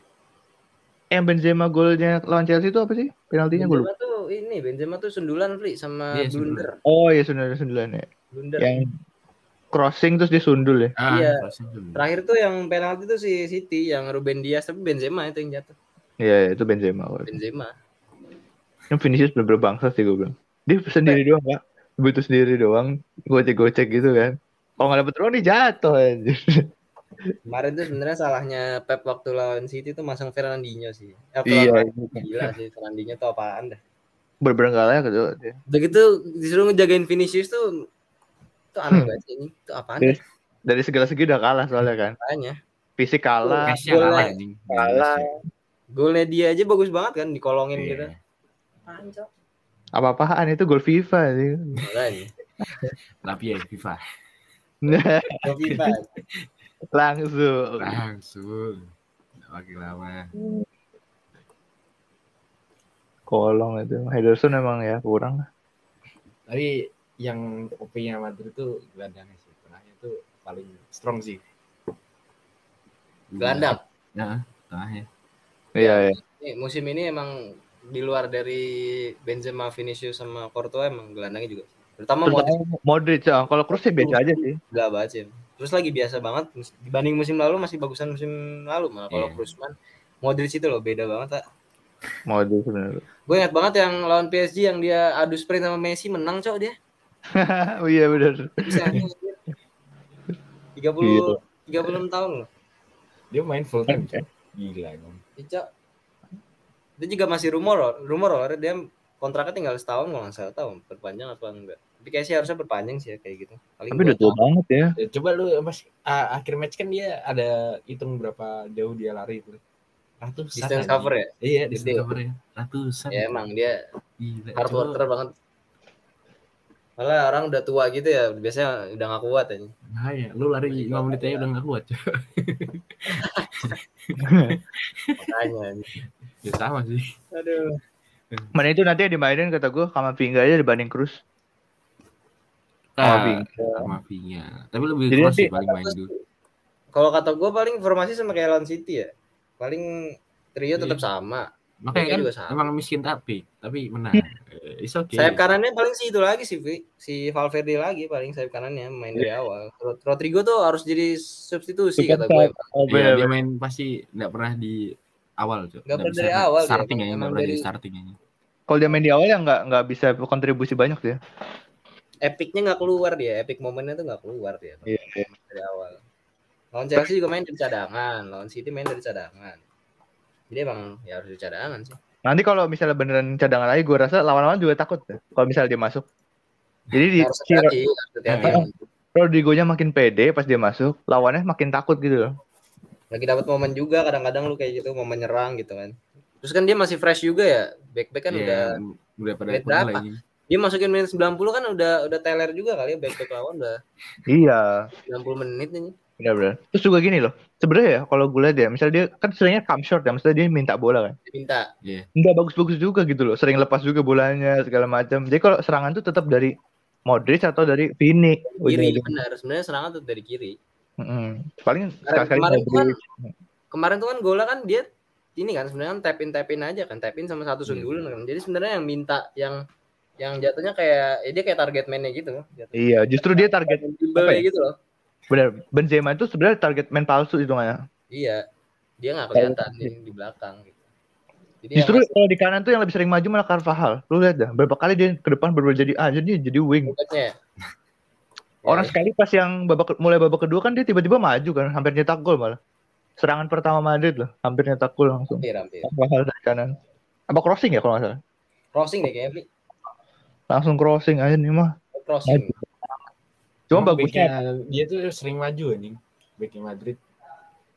Speaker 2: Yang Benzema golnya lawan Chelsea itu apa sih? Penaltinya gue lupa.
Speaker 1: Benzema tuh ini Benzema tuh sundulan Fli sama
Speaker 3: Iya,
Speaker 1: blunder.
Speaker 2: Oh iya sundulan sundulan ya.
Speaker 1: Blunder.
Speaker 2: Yang crossing terus dia sundul ya.
Speaker 3: Ah,
Speaker 1: Iya. Terakhir tuh yang penalti tuh si City yang Ruben Dias tapi Benzema itu yang jatuh.
Speaker 2: Iya itu Benzema.
Speaker 1: Benzema.
Speaker 2: Yang Vinicius bener-bener bangsa sih gue bilang. Dia sendiri doang pak. Butuh sendiri doang. Gocek-gocek gitu kan. Kalau nggak dapet ruang dia jatuh aja.
Speaker 1: Kemarin tuh sebenarnya salahnya Pep waktu lawan City tuh masang Fernandinho sih. Eh,
Speaker 2: Iya.
Speaker 1: lawan- Gila sih Fernandinho tuh apaan dah.
Speaker 2: Layak gitu. dia.
Speaker 1: Udah gitu disuruh ngejagain Vinicius tuh tuh aneh
Speaker 2: Hmm.
Speaker 1: banget sih ini. Tuh apaan
Speaker 2: Iya.
Speaker 1: dah
Speaker 2: Dari segala segi udah kalah soalnya kan.
Speaker 1: makanya.
Speaker 2: Fisik kalah.
Speaker 3: Cash-nya
Speaker 1: Golnya.
Speaker 3: kalah.
Speaker 2: Kalah.
Speaker 1: Golnya dia aja bagus banget kan dikolongin
Speaker 3: Iya.
Speaker 1: gitu. Apaan, Cok?
Speaker 2: Apa-apaan itu gol FIFA sih.
Speaker 1: Makanya.
Speaker 3: Tapi ya FIFA.
Speaker 2: Langsung.
Speaker 3: Langsung. Nggak pakai lama.
Speaker 2: Kolong itu. Henderson emang ya kurang. lah.
Speaker 3: Tapi yang OP-nya Madrid tuh gelandangnya sih. Tengahnya tuh paling strong sih.
Speaker 1: Gelandang.
Speaker 3: Ya, tengahnya.
Speaker 2: Iya iya.
Speaker 1: Nih, musim ini emang di luar dari Benzema, Vinicius sama Courtois emang gelandangnya juga. Terutama Modric
Speaker 2: Modric. ah. Kalau Kroos sih biasa aja sih.
Speaker 1: gila banget sih. Terus lagi biasa banget dibanding musim lalu masih bagusan musim lalu malah kalau
Speaker 3: Iya.
Speaker 1: Kroosman Modric itu loh beda banget, Pak.
Speaker 2: Modric sebenarnya.
Speaker 1: Gue ingat banget yang lawan PSG yang dia adu sprint sama Messi menang, Cok dia. [LAUGHS]
Speaker 2: oh iya benar.
Speaker 1: Bisa. 30 36 tahun loh.
Speaker 3: Dia main full time. Cok. Gila emang.
Speaker 1: Cok. Dia juga masih rumor loh, rumor loh dia kontraknya tinggal setahun kalau nggak salah tahu perpanjang apa enggak. Tapi kayaknya sih harusnya perpanjang sih ya kayak gitu. Paling
Speaker 2: Tapi udah tua
Speaker 1: tahun.
Speaker 2: banget ya.
Speaker 3: Ya, coba lu pas ah, akhir match kan dia ada hitung berapa jauh dia lari itu. Ratusan.
Speaker 1: Distance cover ya.
Speaker 3: Iya, distance cover ya. Ratusan.
Speaker 1: Ya emang dia
Speaker 3: Gila.
Speaker 1: hard
Speaker 3: Coba-
Speaker 1: worker banget. Malah orang udah tua gitu ya, biasanya udah gak kuat aja.
Speaker 3: Nah, ya. Lu lari 5 menit aja udah gak kuat.
Speaker 1: Makanya.
Speaker 3: Ya sama sih.
Speaker 1: Aduh.
Speaker 2: Mana itu nanti yang dimainin kata gue sama Vinga aja dibanding Cruz. Sama
Speaker 3: Ah,
Speaker 2: Vinga.
Speaker 3: sama Vinga. Tapi lebih
Speaker 2: Jadi
Speaker 3: sih paling main dulu.
Speaker 1: Kalau kata gue paling formasi sama kayak lawan City ya. Paling trio tetap
Speaker 3: Iya.
Speaker 1: sama.
Speaker 3: Makanya
Speaker 1: Vinga
Speaker 3: kan
Speaker 1: juga sama.
Speaker 3: emang miskin tapi tapi menang. Eh, It's okay.
Speaker 1: Sayap kanannya paling sih itu lagi sih, Vi. si Valverde lagi paling sayap kanannya main dari awal. Rod- Rodrigo tuh harus jadi substitusi kata gue.
Speaker 2: Oh,
Speaker 3: Iya,
Speaker 2: bener,
Speaker 3: dia main pasti nggak pernah di awal, Cok.
Speaker 1: Nggak pernah dari awal dia,
Speaker 3: Starting ya,
Speaker 1: emang
Speaker 3: nggak pernah
Speaker 1: dari-
Speaker 3: starting ya.
Speaker 2: Kalau dia main di awal ya nggak nggak bisa kontribusi banyak tuh ya.
Speaker 1: Epicnya nggak keluar dia, epic momennya tuh nggak keluar dia
Speaker 2: Iya, iya.
Speaker 1: dari awal. Lawan Chelsea juga main dari cadangan, lawan City main dari cadangan. Jadi emang ya harus cadangan sih.
Speaker 2: Nanti kalau misalnya beneran cadangan lagi, gue rasa lawan-lawan juga takut ya. Kalau misalnya dia masuk. Jadi di. Rodrigo-nya makin pede pas dia masuk, lawannya makin takut gitu loh.
Speaker 1: Lagi dapat momen juga kadang-kadang lu kayak gitu mau menyerang gitu kan. Terus kan dia masih fresh juga ya. Back-back kan
Speaker 3: Iya,
Speaker 1: udah
Speaker 3: udah pada
Speaker 1: berapa?
Speaker 3: lagi.
Speaker 1: dia masukin menit 90 kan udah udah teler juga kali ya back-back lawan udah
Speaker 2: Iya,
Speaker 1: 90 menit nih.
Speaker 2: Benar-benar. Terus juga gini loh, sebenarnya ya kalau gue lihat ya, misalnya dia kan seringnya come short ya, maksudnya dia minta bola kan.
Speaker 1: Minta
Speaker 2: Nggak bagus-bagus juga gitu loh, sering lepas juga bolanya segala macam. Jadi kalau serangan tuh tetap dari Modric atau dari Vini.
Speaker 1: kiri
Speaker 2: Ujung-ujung.
Speaker 1: benar sebenarnya serangan tuh dari kiri
Speaker 2: Mm-mm. Paling
Speaker 1: Kemarin-
Speaker 2: sekali
Speaker 1: kemarin tuh kan kemarin tuh kan golnya kan dia ini kan sebenarnya kan tap in tap in aja kan tap in sama satu
Speaker 3: Iya.
Speaker 1: sundulan kan jadi sebenarnya yang minta yang yang jatuhnya kayak ya dia kayak target man-nya gitu jatuhnya.
Speaker 2: Iya, justru dia target apa ya?
Speaker 1: gitu loh
Speaker 2: benar. Benzema itu sebenarnya target main palsu itu ya.
Speaker 1: iya dia nggak kelihatan di, di belakang gitu jadi
Speaker 2: Justru kalau di kanan tuh yang lebih sering maju malah Carvajal. Lu lihat dah, berapa kali dia ke depan berubah jadi ah jadi jadi wing.
Speaker 1: masuknya [LAUGHS]
Speaker 2: Orang sekali pas yang babak mulai babak kedua kan dia tiba-tiba maju kan, hampir nyetak gol malah. Serangan pertama Madrid loh, hampir nyetak gol langsung.
Speaker 1: hampir hampir
Speaker 2: Carvajal dari kanan. Apa crossing ya kalau nggak salah?
Speaker 1: crossing deh kayaknya Bli.
Speaker 2: Langsung crossing aja nih mah.
Speaker 1: crossing
Speaker 2: Cuma
Speaker 3: Emang
Speaker 2: bagusnya
Speaker 3: dia tuh sering maju anjing. Backnya Madrid.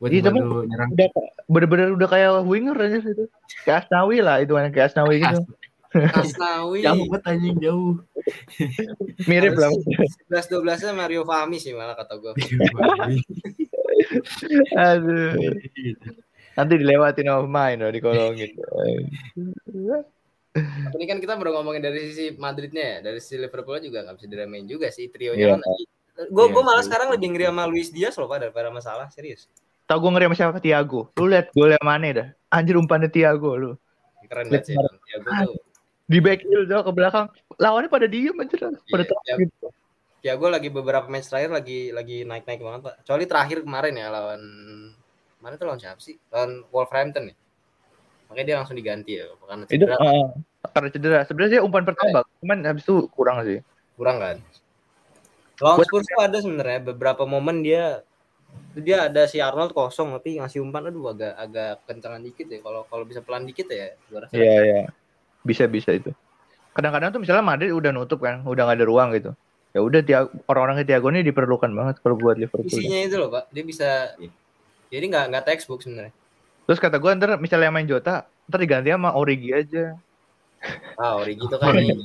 Speaker 3: Buat
Speaker 2: Iya, tapi-
Speaker 3: nyerang.
Speaker 2: udah bener-bener udah kayak winger aja itu. Kayak Asnawi lah itu kan kayak Asnawi gitu. [LAUGHS]
Speaker 1: Asnawi
Speaker 3: Jauh banget anjing jauh. [LAUGHS]
Speaker 2: Mirip lah.
Speaker 1: 11 12 nya Mario Fahmi sih malah kata gue [LAUGHS]
Speaker 2: Aduh. Nanti dilewatin sama pemain loh dikolongin.
Speaker 1: Ini kan kita baru ngomongin dari sisi Madridnya ya dari sisi Liverpool juga nggak bisa diremehin juga sih trionya kan gue
Speaker 3: Iya,
Speaker 1: gue malah
Speaker 3: iya.
Speaker 1: sekarang lebih ngeri sama Luis Diaz loh pak daripada masalah serius
Speaker 2: Tahu gue ngeri sama siapa Tiago. Lu lihat golnya mana dah. Anjir umpannya Tiago lu.
Speaker 1: keren banget sih Bang. Thiago tuh
Speaker 2: Di back heel jauh ke belakang. Lawannya pada diem anjir. Pada terus
Speaker 1: Thiago.
Speaker 2: gitu.
Speaker 1: Thiago lagi beberapa match terakhir lagi lagi naik naik banget pak kecuali terakhir kemarin ya lawan mana tuh lawan siapa sih lawan Wolverhampton ya makanya dia langsung diganti ya karena
Speaker 2: Itu
Speaker 1: cedera
Speaker 2: uh, karena cedera. Sebenarnya dia umpan pertama, cuman habis itu kurang sih.
Speaker 1: kurang kan lawan
Speaker 2: Buat-
Speaker 1: Spurs tuh ada sebenarnya beberapa momen dia dia ada si Arnold kosong tapi ngasih umpan aduh agak agak kencangan dikit ya kalau kalau bisa pelan dikit ya gua rasa
Speaker 2: Iya, iya. Bisa bisa itu. Kadang-kadang tuh misalnya Madrid udah nutup kan, udah nggak ada ruang gitu. Ya udah orang-orang Tiago ini diperlukan banget kalau buat Liverpool.
Speaker 1: isinya itu loh pak dia bisa jadi nggak nggak textbook sebenarnya
Speaker 2: Terus kata gue ntar misalnya main Jota, ntar diganti sama Origi aja.
Speaker 1: ah Origi itu kan ini.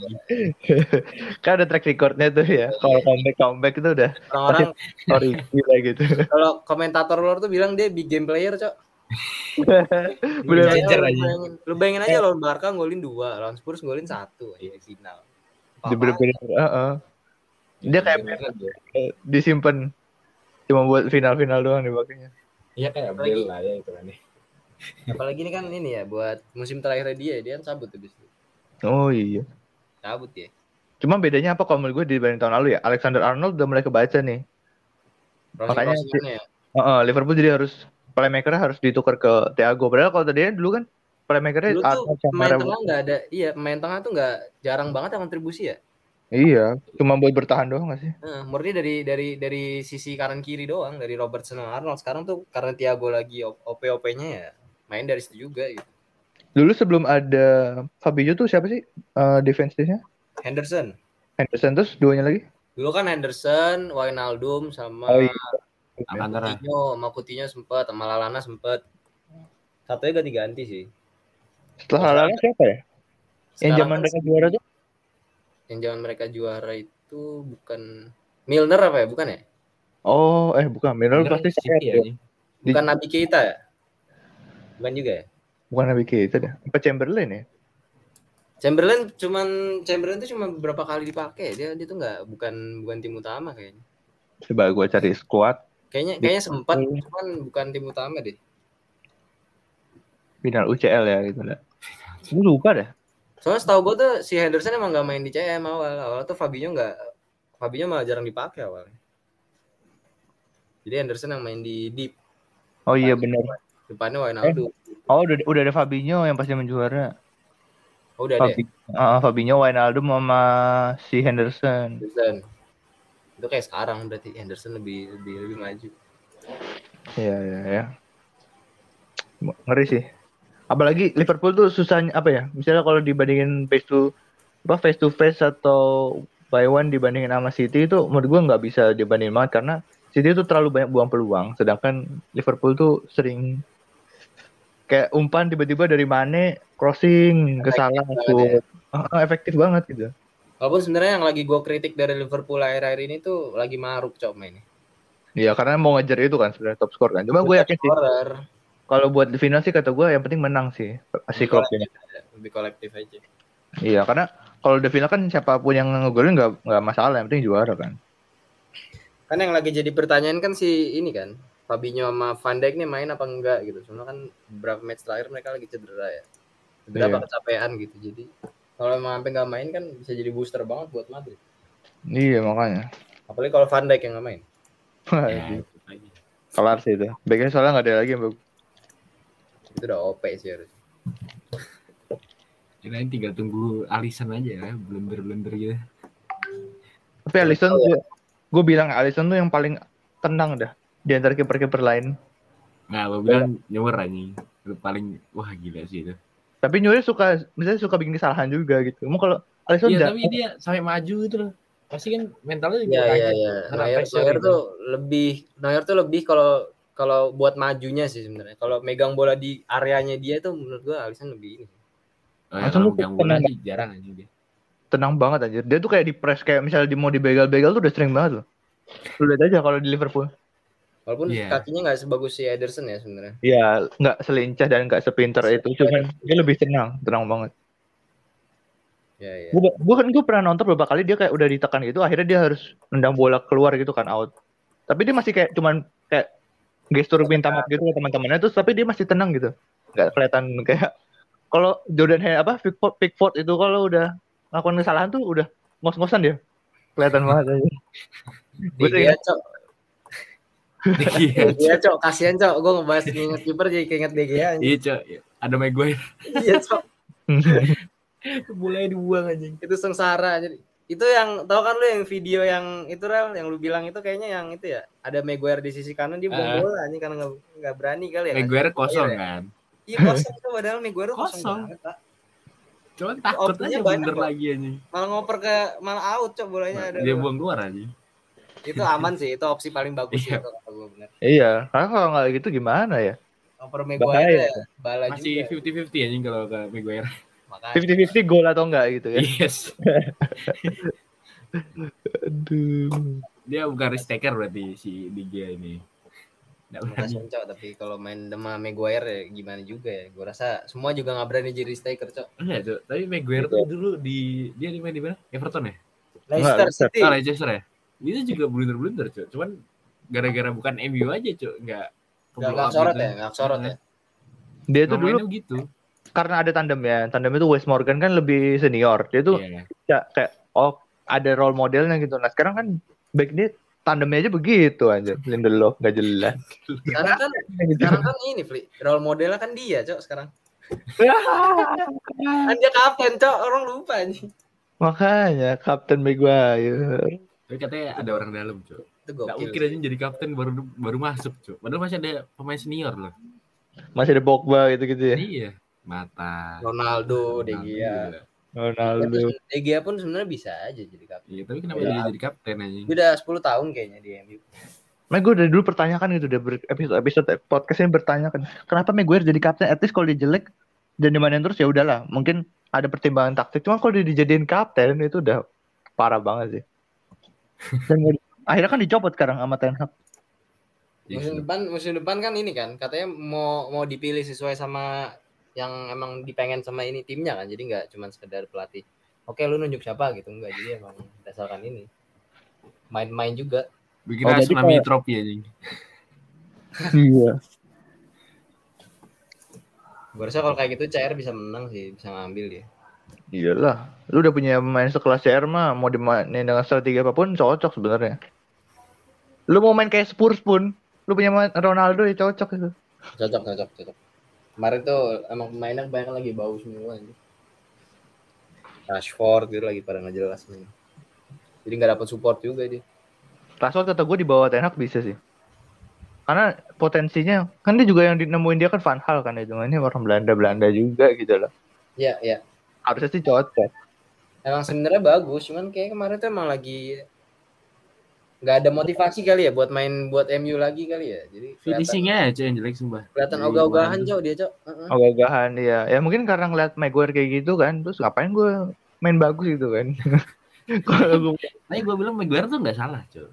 Speaker 1: [LAUGHS]
Speaker 2: Kan ada track recordnya tuh ya. Kalau comeback comeback itu udah
Speaker 1: orang-orang
Speaker 2: Origi lah gitu.
Speaker 1: kalau komentator luar tuh bilang dia big game player cok [LAUGHS]
Speaker 2: Bener.
Speaker 1: Iya,
Speaker 3: aja.
Speaker 1: bayangin, lu bayangin aja lawan Barca ngolin dua, lawan Spurs ngolin satu ya final.
Speaker 2: Dia bener-bener, heeh. Dia kayak
Speaker 3: dia.
Speaker 2: disimpan cuma buat final-final doang dipakainya.
Speaker 3: Iya kayak Bel lah ya itu kan. [LAUGHS]
Speaker 1: Apalagi ini kan ini ya buat musim terakhir dia, dia kan cabut habis itu.
Speaker 2: Oh iya.
Speaker 1: Cabut ya.
Speaker 2: Cuma bedanya apa kalau menurut gue dibanding tahun lalu ya? Alexander Arnold udah mulai kebaca nih. Makanya
Speaker 1: ya.
Speaker 2: Heeh, Liverpool jadi harus playmaker harus ditukar ke Thiago. Padahal kalau tadinya dulu kan playmakernya
Speaker 1: Dulu tuh
Speaker 2: Arnold sama
Speaker 1: pemain
Speaker 2: Reus.
Speaker 1: tengah nggak ada, iya pemain tengah tuh nggak jarang banget yang kontribusi ya.
Speaker 2: Iya, cuma buat bertahan doang gak sih?
Speaker 1: Nah, murni dari dari dari sisi kanan kiri doang dari Robertson sama Arnold. Sekarang tuh karena Thiago lagi OP-OP-nya ya main dari situ juga gitu.
Speaker 2: Dulu sebelum ada Fabio tuh siapa sih uh, defense-nya?
Speaker 1: Henderson.
Speaker 2: Henderson terus duanya lagi?
Speaker 1: Dulu kan Henderson, Wijnaldum sama
Speaker 2: Oh iya.
Speaker 1: Coutinho, sama Coutinho sempet, sama Lalana sempet. Satunya ganti-ganti sih.
Speaker 2: Setelah Lallana siapa ya? Yang zaman mereka juara tuh?
Speaker 1: yang zaman mereka juara itu bukan Milner apa ya? Bukan ya?
Speaker 2: Oh, eh bukan. Miller pasti
Speaker 3: City
Speaker 2: sayap
Speaker 3: ya.
Speaker 1: Bukan Nabi Keita ya? Bukan juga ya?
Speaker 2: Bukan Nabi Keita deh. Apa Chamberlain ya?
Speaker 1: Chamberlain cuman Chamberlain tuh cuma beberapa kali dipakai. Dia dia tuh nggak bukan bukan tim utama kayaknya.
Speaker 2: Coba gue cari squad
Speaker 1: Kayaknya kayaknya sempat cuman bukan tim utama deh.
Speaker 2: final UCL ya gitu lah. Gue lupa dah.
Speaker 1: Soalnya setahu gue tuh si Henderson emang nggak main di CM awal. Awal tuh Fabinho nggak Fabinho malah jarang dipakai awalnya. Jadi Henderson yang main di deep.
Speaker 2: Oh iya benar.
Speaker 1: Depannya Wijnaldum.
Speaker 2: Oh udah udah ada Fabinho yang pasti menjuara.
Speaker 1: Oh, udah ada. ya?
Speaker 2: Fabi- Ah, Fabinho, Wijnaldum sama si Henderson.
Speaker 1: Henderson. Itu kayak sekarang berarti Henderson lebih lebih lebih maju.
Speaker 2: Iya iya ya. Ngeri sih. Apalagi Liverpool tuh susahnya apa ya? Misalnya kalau dibandingin face to apa face to face atau by one dibandingin sama City itu menurut gua nggak bisa dibandingin banget karena City itu terlalu banyak buang peluang, sedangkan Liverpool tuh sering kayak umpan tiba-tiba dari Mane crossing ke salah. Ah, efektif banget gitu.
Speaker 1: Walaupun sebenarnya yang lagi gue kritik dari Liverpool akhir-akhir ini tuh lagi maruk cok mainnya.
Speaker 2: Iya karena mau ngejar itu kan sebenarnya top score kan. Cuma gue yakin sih kalau buat di final sih kata gue yang penting menang sih si Klopp ini.
Speaker 1: lebih kolektif aja.
Speaker 2: Iya, karena kalau udah final kan siapa pun yang ngegolin nggak nggak masalah, yang penting juara kan.
Speaker 1: Kan yang lagi jadi pertanyaan kan si ini kan, Fabinho sama Van Dijk nih main apa enggak gitu. Soalnya kan beberapa match terakhir mereka lagi cedera ya. Cedera
Speaker 2: Iya.
Speaker 1: apa kecapean gitu. Jadi kalau emang sampai nggak main kan bisa jadi booster banget buat Madrid.
Speaker 2: Iya makanya.
Speaker 1: Apalagi kalau Van Dijk yang nggak main.
Speaker 3: Ya, lagi.
Speaker 2: Kelar sih itu. Backnya soalnya nggak ada lagi yang bagus.
Speaker 1: Itu udah OP sih harus.
Speaker 3: Kirain tinggal tunggu Alisson aja ya, blender-blender gitu.
Speaker 2: Tapi Alisson
Speaker 1: tahu
Speaker 2: gue, gue bilang Alisson tuh yang paling tenang dah di antara kiper-kiper lain.
Speaker 3: Nah, lo bilang nyewer anjing. Itu paling wah gila sih itu.
Speaker 2: Tapi Nyuri suka misalnya suka bikin kesalahan juga gitu. Mau kalau Alisson
Speaker 3: Iya,
Speaker 2: udah
Speaker 3: tapi dia sampai maju gitu loh. Pasti kan mentalnya juga
Speaker 1: Iya iya
Speaker 3: kaget.
Speaker 1: iya.
Speaker 3: Karena
Speaker 1: Neuer,
Speaker 3: gitu.
Speaker 1: tuh lebih Neuer tuh lebih kalau kalau buat majunya sih sebenarnya. Kalau megang bola di areanya dia itu menurut gua Alisson lebih ini.
Speaker 3: Oh, ya,
Speaker 2: Langsung
Speaker 3: bola
Speaker 2: tenang.
Speaker 3: sih jarang aja dia.
Speaker 2: tenang banget anjir. Dia tuh kayak di press kayak misalnya di mau dibegal-begal tuh udah sering banget loh. Lu lihat aja kalau di Liverpool.
Speaker 1: Walaupun
Speaker 3: Iya.
Speaker 1: kakinya nggak sebagus si Ederson ya sebenarnya.
Speaker 2: Iya, nggak selincah dan nggak sepinter itu, cuman dia lebih tenang, tenang banget.
Speaker 1: Iya iya.
Speaker 2: Gue gue kan gue pernah nonton beberapa kali dia kayak udah ditekan gitu, akhirnya dia harus nendang bola keluar gitu kan out. Tapi dia masih kayak cuman kayak gestur minta maaf gitu ke teman-temannya terus tapi dia masih tenang gitu. Nggak kelihatan kayak [LAUGHS] kalau Jordan Hen apa Pickford, Pickford itu kalau udah melakukan kesalahan tuh udah ngos-ngosan dia. Kelihatan banget aja. Gue
Speaker 3: Iya,
Speaker 1: dia cok, kasihan cok. Gue ngebahas inget kiper jadi keinget De Gea. anjing.
Speaker 3: Iya, Cok. Ada Maguire.
Speaker 1: Iya cok. [LAUGHS]
Speaker 3: Boleh dibuang anjing.
Speaker 1: Itu sengsara. Jadi itu yang tau kan lu yang video yang itu Rel yang lu bilang itu kayaknya yang itu ya ada Maguire di sisi kanan dia buang
Speaker 3: Ah.
Speaker 1: bola anjing karena nggak berani kali ya
Speaker 3: Maguire kosong
Speaker 1: Iya,
Speaker 3: kan.
Speaker 1: iya kosong tuh padahal Maguire kosong,
Speaker 3: Kosong.
Speaker 1: banget Pak.
Speaker 3: Cuman takut aja
Speaker 1: banyak,
Speaker 3: bener lagi anjing.
Speaker 1: malah ngoper ke malah out cok bolanya ada
Speaker 3: Dia buang keluar anjing.
Speaker 1: Itu aman sih itu opsi paling bagus sih
Speaker 3: Iya.
Speaker 1: itu gue bener
Speaker 2: iya, karena kalau nggak gitu gimana ya? Bahaya.
Speaker 1: Maguire ya, bala
Speaker 3: Masih
Speaker 1: juga
Speaker 3: 50-50 anjing kalau ke Maguire.
Speaker 1: makanya
Speaker 2: 50-50 gol atau enggak gitu ya.
Speaker 3: Yes. [LAUGHS]
Speaker 2: Aduh.
Speaker 3: Dia bukan risk taker berarti si Digia ini. Nggak berani.
Speaker 1: Makasih cok tapi kalau main sama Maguire ya gimana juga ya gue rasa semua juga nggak berani jadi striker cok
Speaker 3: Enggak, Cok. Tapi Maguire tuh dulu di dia di mana di mana? Everton ya?
Speaker 1: Leicester
Speaker 2: Leicester.
Speaker 1: City
Speaker 3: Ah, Leicester ya? Itu juga blunder-blunder, Cok. Cuman gara-gara bukan MU aja, Cok. Enggak
Speaker 1: nggak nggak sorot ya nggak sorot ya [LAUGHS]
Speaker 2: Dia tuh dulu
Speaker 3: gitu.
Speaker 2: karena ada tandem ya. Tandem itu Wes Morgan kan lebih senior. Dia tuh
Speaker 3: Iya.
Speaker 2: ya, kayak oh ada role modelnya gitu. Nah sekarang kan back dia tandemnya aja begitu aja. Lindelof nggak jelas.
Speaker 1: sekarang kan sekarang kan ini Fli role modelnya kan dia cok sekarang [LAUGHS] kan dia kapten cok orang lupa nih
Speaker 2: Makanya Kapten Maguire.
Speaker 3: Tapi katanya ada orang dalam, Cok.
Speaker 1: itu
Speaker 3: Enggak
Speaker 1: gokil
Speaker 3: mungkin aja jadi kapten baru baru masuk, Cok. Padahal masih ada pemain senior loh.
Speaker 2: Masih ada Pogba gitu-gitu ya.
Speaker 3: Iya. Mata.
Speaker 1: Ronaldo De
Speaker 3: Ronaldo
Speaker 1: Gea.
Speaker 2: Ronaldo.
Speaker 1: De Gea pun sebenarnya bisa aja jadi kapten
Speaker 3: Iya, tapi kenapa
Speaker 1: Iya.
Speaker 3: dia jadi kapten
Speaker 1: dia udah 10 tahun kayaknya di MU
Speaker 2: Nah, gue dari dulu pertanyakan gitu deh ber- episode episode podcast ini bertanyakan kenapa Maguire jadi kapten? At least kalau dia jelek dan dimainin terus ya udahlah. Mungkin ada pertimbangan taktik. Cuma kalau dia dijadiin kapten itu udah parah banget sih. Dan nggak akhirnya kan dicopot sekarang sama Ten Hag.
Speaker 3: Iya,
Speaker 1: musim depan musim depan kan ini kan katanya mau mau dipilih sesuai sama yang emang dipengen sama ini timnya kan jadi nggak cuma sekedar pelatih oke lu nunjuk siapa gitu enggak jadi emang berdasarkan ini main-main juga
Speaker 3: Bikin
Speaker 2: Oh,
Speaker 3: tsunami
Speaker 2: kayak-
Speaker 3: trofi anjing. [LAUGHS] [LAUGHS]
Speaker 2: Iya.
Speaker 1: gue rasa kalau kayak gitu CR bisa menang sih bisa ngambil dia
Speaker 2: Iyalah. Lu udah punya pemain sekelas CR mah mau dimainin dengan strategi apa pun cocok sebenarnya. Lu mau main kayak Spurs pun, lu punya main Ronaldo ya cocok itu.
Speaker 1: cocok cocok cocok kemarin tuh emang pemainnya kebanyakan lagi bau semua ini Rashford gitu lagi pada nggak jelas nih jadi nggak dapat support juga dia
Speaker 2: Rashford kata gue di bawah Ten Hag bisa sih. Karena potensinya kan dia juga yang nemuin dia kan Van Hal kan itu ini orang Belanda Belanda juga gitu loh.
Speaker 1: ya ya
Speaker 2: Harusnya sih cocok.
Speaker 1: emang sebenarnya bagus cuman kayak kemarin tuh emang lagi nggak ada motivasi kali ya buat main buat MU lagi kali ya jadi
Speaker 3: Finishingnya aja yang jelek sumpah.
Speaker 1: kelihatan ogah-ogahan cok dia cok Heeh.
Speaker 2: Ogah-ogahan dia. Ya mungkin karena ngeliat Maguire kayak gitu kan, terus ngapain gue main bagus gitu kan. [LAUGHS] Kalau gue
Speaker 3: Tapi gue bilang Maguire tuh nggak salah, Cok.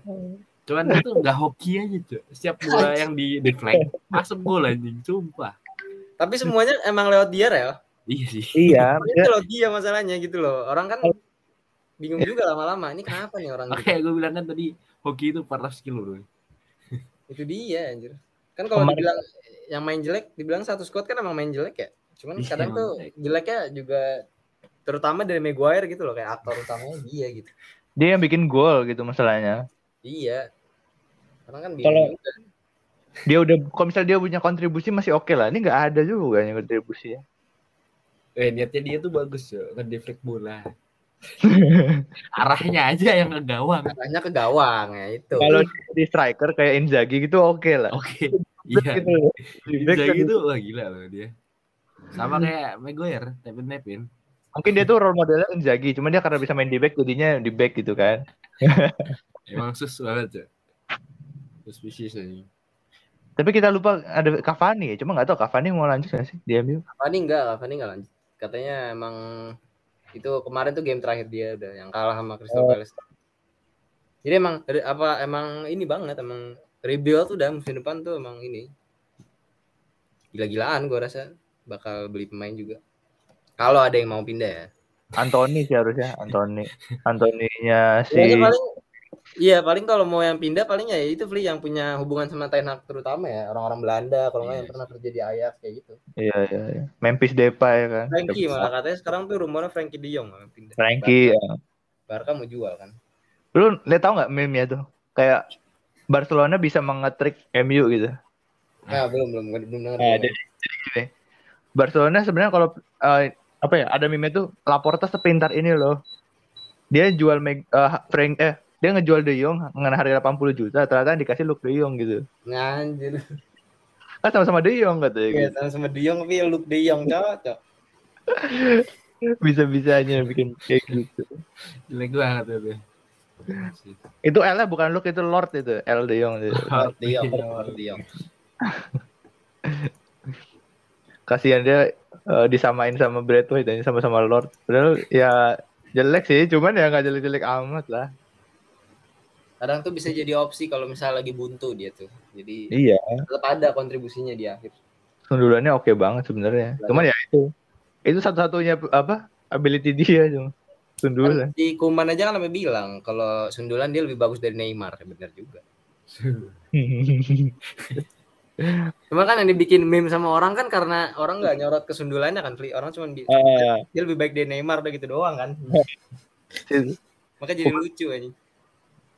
Speaker 3: Cuman itu nggak hoki aja, Cok. Setiap bola yang di deflect masuk gol anjing, sumpah.
Speaker 1: tapi semuanya emang lewat dia ya
Speaker 3: Iya sih.
Speaker 2: Iya, [LAUGHS]
Speaker 1: itu loh dia masalahnya gitu loh orang kan bingung juga lama-lama ini kenapa nih orang gitu.
Speaker 3: Kayak gue bilang kan tadi hoki itu 400 kilo loh.
Speaker 1: itu dia anjir kan kalau dibilang yang main jelek dibilang satu squad kan emang main jelek ya cuman
Speaker 3: Iya,
Speaker 1: kadang tuh
Speaker 3: jelek.
Speaker 1: jeleknya juga terutama dari Maguire gitu loh kayak aktor utamanya dia gitu
Speaker 2: dia yang bikin gol gitu masalahnya.
Speaker 1: iya karena kan
Speaker 2: Kalau-. Dia udah kalau misalnya dia punya kontribusi masih oke lah. Ini nggak ada juga yang kontribusi ya.
Speaker 3: Eh niatnya dia tuh bagus ya, ngedeflect bola. [LAUGHS] Arahnya aja yang ke gawang.
Speaker 1: arahnya ke gawang ya itu
Speaker 2: Kalau di striker kayak Inzaghi gitu oke lah.
Speaker 3: Oke. [LAUGHS] Iya.
Speaker 2: Gitu.
Speaker 3: Inzaghi
Speaker 2: kan-
Speaker 3: itu wah gila loh dia. Sama kayak Maguire, Tepin Tepin.
Speaker 2: Mungkin dia tuh role modelnya Inzaghi, cuma dia karena bisa main di back jadinya di back gitu kan. [LAUGHS]
Speaker 3: Emang sus banget ya. Suspicious aja.
Speaker 2: Tapi kita lupa ada Cavani ya, cuma nggak tahu Cavani mau lanjut nggak sih di MU?
Speaker 1: Cavani enggak Cavani enggak lanjut katanya emang itu kemarin tuh game terakhir dia udah yang kalah sama Crystal
Speaker 2: Oh.
Speaker 1: Palace jadi emang apa emang ini banget emang rebuild tuh udah musim depan tuh emang ini gila-gilaan gua rasa bakal beli pemain juga kalau ada yang mau pindah ya
Speaker 2: Anthony sih harusnya, Anthony. [LAUGHS] Anthony-nya si
Speaker 1: Pokoknya paling iya paling kalau mau yang pindah paling ya itu Fli yang punya hubungan sama Ten Hag terutama ya orang-orang Belanda kalau nggak yang
Speaker 3: Iya.
Speaker 1: pernah kerja di Ajax kayak gitu
Speaker 2: Iya, iya, iya. Memphis Depay kan.
Speaker 1: Frankie malah katanya sekarang tuh rumornya Frankie De Jong yang pindah
Speaker 2: Frankie. ya.
Speaker 1: Barca mau jual kan
Speaker 2: Lu lihat tau nggak meme-nya tuh? Kayak Barcelona bisa mengetrik MU gitu.
Speaker 1: Nah, belum belum belum dengar.
Speaker 2: Nah,
Speaker 1: belum.
Speaker 2: jadi, jadi gini. Barcelona sebenarnya kalau eh, apa ya? Ada meme tuh Laporta sepintar ini loh. Dia jual Meg, eh, Frank eh dia ngejual De Jong dengan harga 80 juta, ternyata dikasih Luke De Jong gitu.
Speaker 1: Nganjir.
Speaker 2: Kan sama-sama De Jong katanya
Speaker 1: Ya,
Speaker 2: gitu.
Speaker 1: sama sama De Jong tapi Luke De Jong cocok. [LAUGHS]
Speaker 2: Bisa-bisanya bikin kayak gitu.
Speaker 3: Jelek banget itu.
Speaker 2: Itu L-nya bukan Luke, itu Lord itu. L De Jong itu. [LAUGHS]
Speaker 1: Lord De Jong, Lord De Jong. [LAUGHS]
Speaker 2: Kasihan dia eh, disamain sama Braithwaite dan sama-sama Lord. Padahal ya jelek sih, cuman ya nggak jelek-jelek amat lah.
Speaker 1: Kadang tuh bisa jadi opsi kalau misalnya lagi buntu dia tuh. Jadi
Speaker 2: Iya.
Speaker 1: tetap ada kontribusinya di akhir.
Speaker 2: sundulannya oke banget sebenarnya. Cuman ya itu, itu satu-satunya apa ability dia cuma sundulan.
Speaker 1: Kan di Kuman aja kan sampai bilang kalau sundulan dia lebih bagus dari Neymar, benar juga. [LAUGHS] Cuma kan yang dibikin meme sama orang kan karena orang nggak nyorot ke sundulannya kan, Fli. Orang cuma bi-
Speaker 2: Eh,
Speaker 1: dia lebih baik dari Neymar udah gitu doang kan. [LAUGHS] Makanya jadi lucu aja.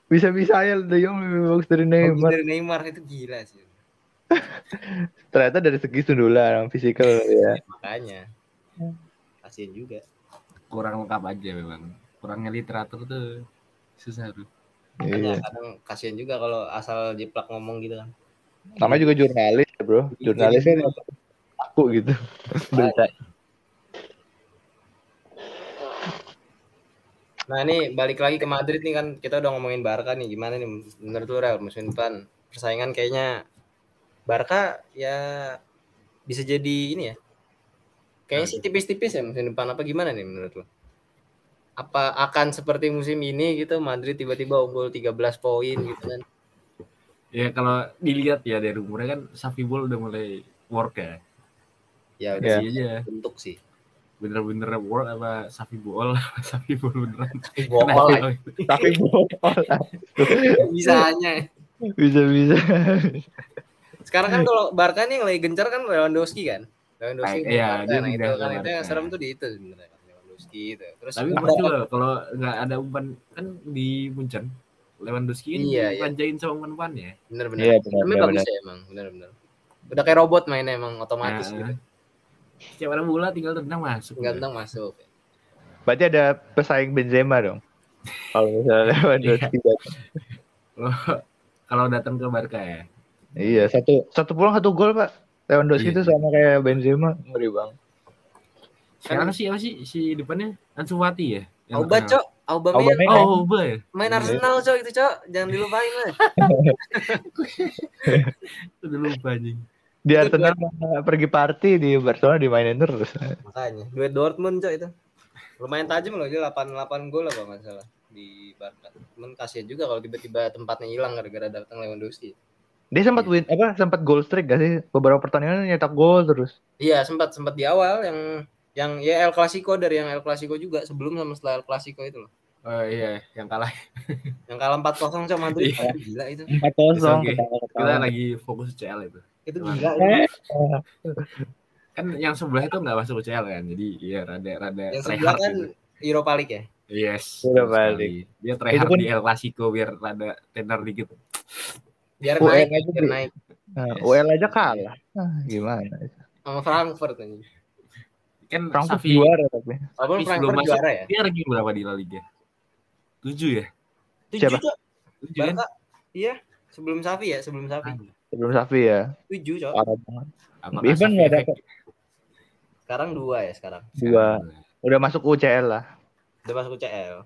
Speaker 2: Bisa-bisa ya De Jong lebih bagus dari
Speaker 1: Bagus
Speaker 2: Neymar.
Speaker 1: dari Neymar itu gila sih. [LAUGHS]
Speaker 2: Ternyata dari segi sundulan, fisikal ya.
Speaker 1: Makanya. Kasian juga.
Speaker 3: Kurang lengkap aja memang. Kurangnya literatur tuh susah tuh.
Speaker 1: Makanya
Speaker 2: Iya.
Speaker 1: kadang kasihan juga kalau asal jiplak ngomong gitu kan.
Speaker 2: Namanya juga jurnalis ya, Bro.
Speaker 1: Iya,
Speaker 2: Jurnalis kan aku gitu. Berita.
Speaker 1: Nah ini balik lagi ke Madrid nih kan. Kita udah ngomongin Barca nih. Gimana nih menurut lu Real musim depan? Persaingan kayaknya Barca ya bisa jadi ini ya. Kayaknya sih tipis-tipis ya musim depan. Apa gimana nih menurut lu? Apa akan seperti musim ini gitu Madrid tiba-tiba unggul 13 poin gitu kan?
Speaker 3: Ya kalau dilihat ya dari umurnya kan Safi Bol udah mulai work ya.
Speaker 1: ya udah
Speaker 2: Ya.
Speaker 3: Iya. aja.
Speaker 1: bentuk sih
Speaker 3: Bener-bener work apa Safi Bol apa [LAUGHS] Safi Bol beneran. Kenapa?
Speaker 2: Tapi bohong.
Speaker 1: bisanya
Speaker 2: Bisa-bisa.
Speaker 1: sekarang kan kalau Barca nih yang lagi gencar kan Lewandowski kan Lewandowski
Speaker 3: Baik, iya,
Speaker 1: Barca.
Speaker 3: dia
Speaker 1: nah, itu kan itu yang serem tuh di itu sebenarnya kan Lewandowski itu terus
Speaker 3: Tapi loh kalau nggak ada umpan kan di Munchen Lewandowski kan
Speaker 1: Iya, iya.
Speaker 3: dipanjain sama umpan-umpannya.
Speaker 1: bener-bener
Speaker 2: Iya, benar,
Speaker 1: Tapi
Speaker 2: benar,
Speaker 1: bagus ya emang bener-bener udah kayak robot mainnya emang otomatis
Speaker 3: Nah,
Speaker 1: gitu
Speaker 3: Setiap ada bola tinggal tendang masuk.
Speaker 1: tinggal tentang masuk
Speaker 2: Berarti ada pesaing Benzema dong. Kalau misalnya [LAUGHS] Lewandowski datang.
Speaker 3: Kalau- Kalau datang ke Barca ya.
Speaker 2: Iya, satu satu pulang satu gol, Pak. Lewandowski
Speaker 3: Iya.
Speaker 2: itu sama kayak Benzema, ngeri banget.
Speaker 3: Sekarang sih apa sih si depannya Ansu Fati ya?
Speaker 1: Auba cok Auba main
Speaker 2: Aubameyang.
Speaker 3: Oh, Auba ya.
Speaker 1: main
Speaker 2: Iya.
Speaker 1: Arsenal cok itu cok jangan dilupain lah [LAUGHS]
Speaker 3: Udah lupa anjing.
Speaker 2: Di Arsenal pergi party di Barcelona dimainin terus.
Speaker 1: makanya duet Dortmund cok itu lumayan tajam loh dia 88 gol lah kalau nggak salah di Barca cuman kasihan juga kalau tiba-tiba tempatnya hilang gara-gara datang Lewandowski
Speaker 2: Dia sempat win apa sempat goal streak gak sih? Beberapa pertandingan nyetak gol terus.
Speaker 1: iya sempat sempat di awal yang Yang ya El Clasico dari yang El Clasico juga sebelum sama setelah El Clasico itu loh.
Speaker 3: Oh iya, yang kalah.
Speaker 1: Yang kalah 4-0 sama Madrid.
Speaker 3: Iya.
Speaker 1: Gila itu.
Speaker 2: Empat
Speaker 3: It's
Speaker 2: kosong.
Speaker 3: okay. Kita lagi fokus CL itu.
Speaker 1: Itu
Speaker 3: Emang.
Speaker 1: gila.
Speaker 2: Eh,
Speaker 3: Kan yang sebelah itu nggak masuk CL kan. Jadi iya rada rada
Speaker 1: Yang sebelah kan
Speaker 3: gitu.
Speaker 1: Europa League ya.
Speaker 3: Yes.
Speaker 2: Balik.
Speaker 3: sekali. Dia hard
Speaker 2: kan-
Speaker 3: di El Clasico biar rada tenar dikit.
Speaker 1: Biar
Speaker 2: UN
Speaker 1: naik,
Speaker 2: aja
Speaker 1: biar naik
Speaker 2: Nah, UL aja kalah. Ah, gimana?
Speaker 1: sama Frankfurt ini.
Speaker 3: Kan
Speaker 2: Frankfurt
Speaker 3: Safi,
Speaker 2: juara tapi.
Speaker 1: Walaupun Frankfurt
Speaker 3: masuk
Speaker 1: juara ya.
Speaker 3: dia ranking berapa di La Liga? 7 ya?
Speaker 1: Tujuh
Speaker 2: Siapa?
Speaker 3: 7 kan?
Speaker 1: Barca. Iya, sebelum Safi ya, sebelum Safi.
Speaker 3: Anjing.
Speaker 2: Sebelum Safi ya.
Speaker 1: Tujuh, Cok.
Speaker 2: Parah banget. Even nggak dapat
Speaker 1: Sekarang dua ya sekarang.
Speaker 2: dua. Udah masuk UCL lah.
Speaker 1: Udah masuk UCL.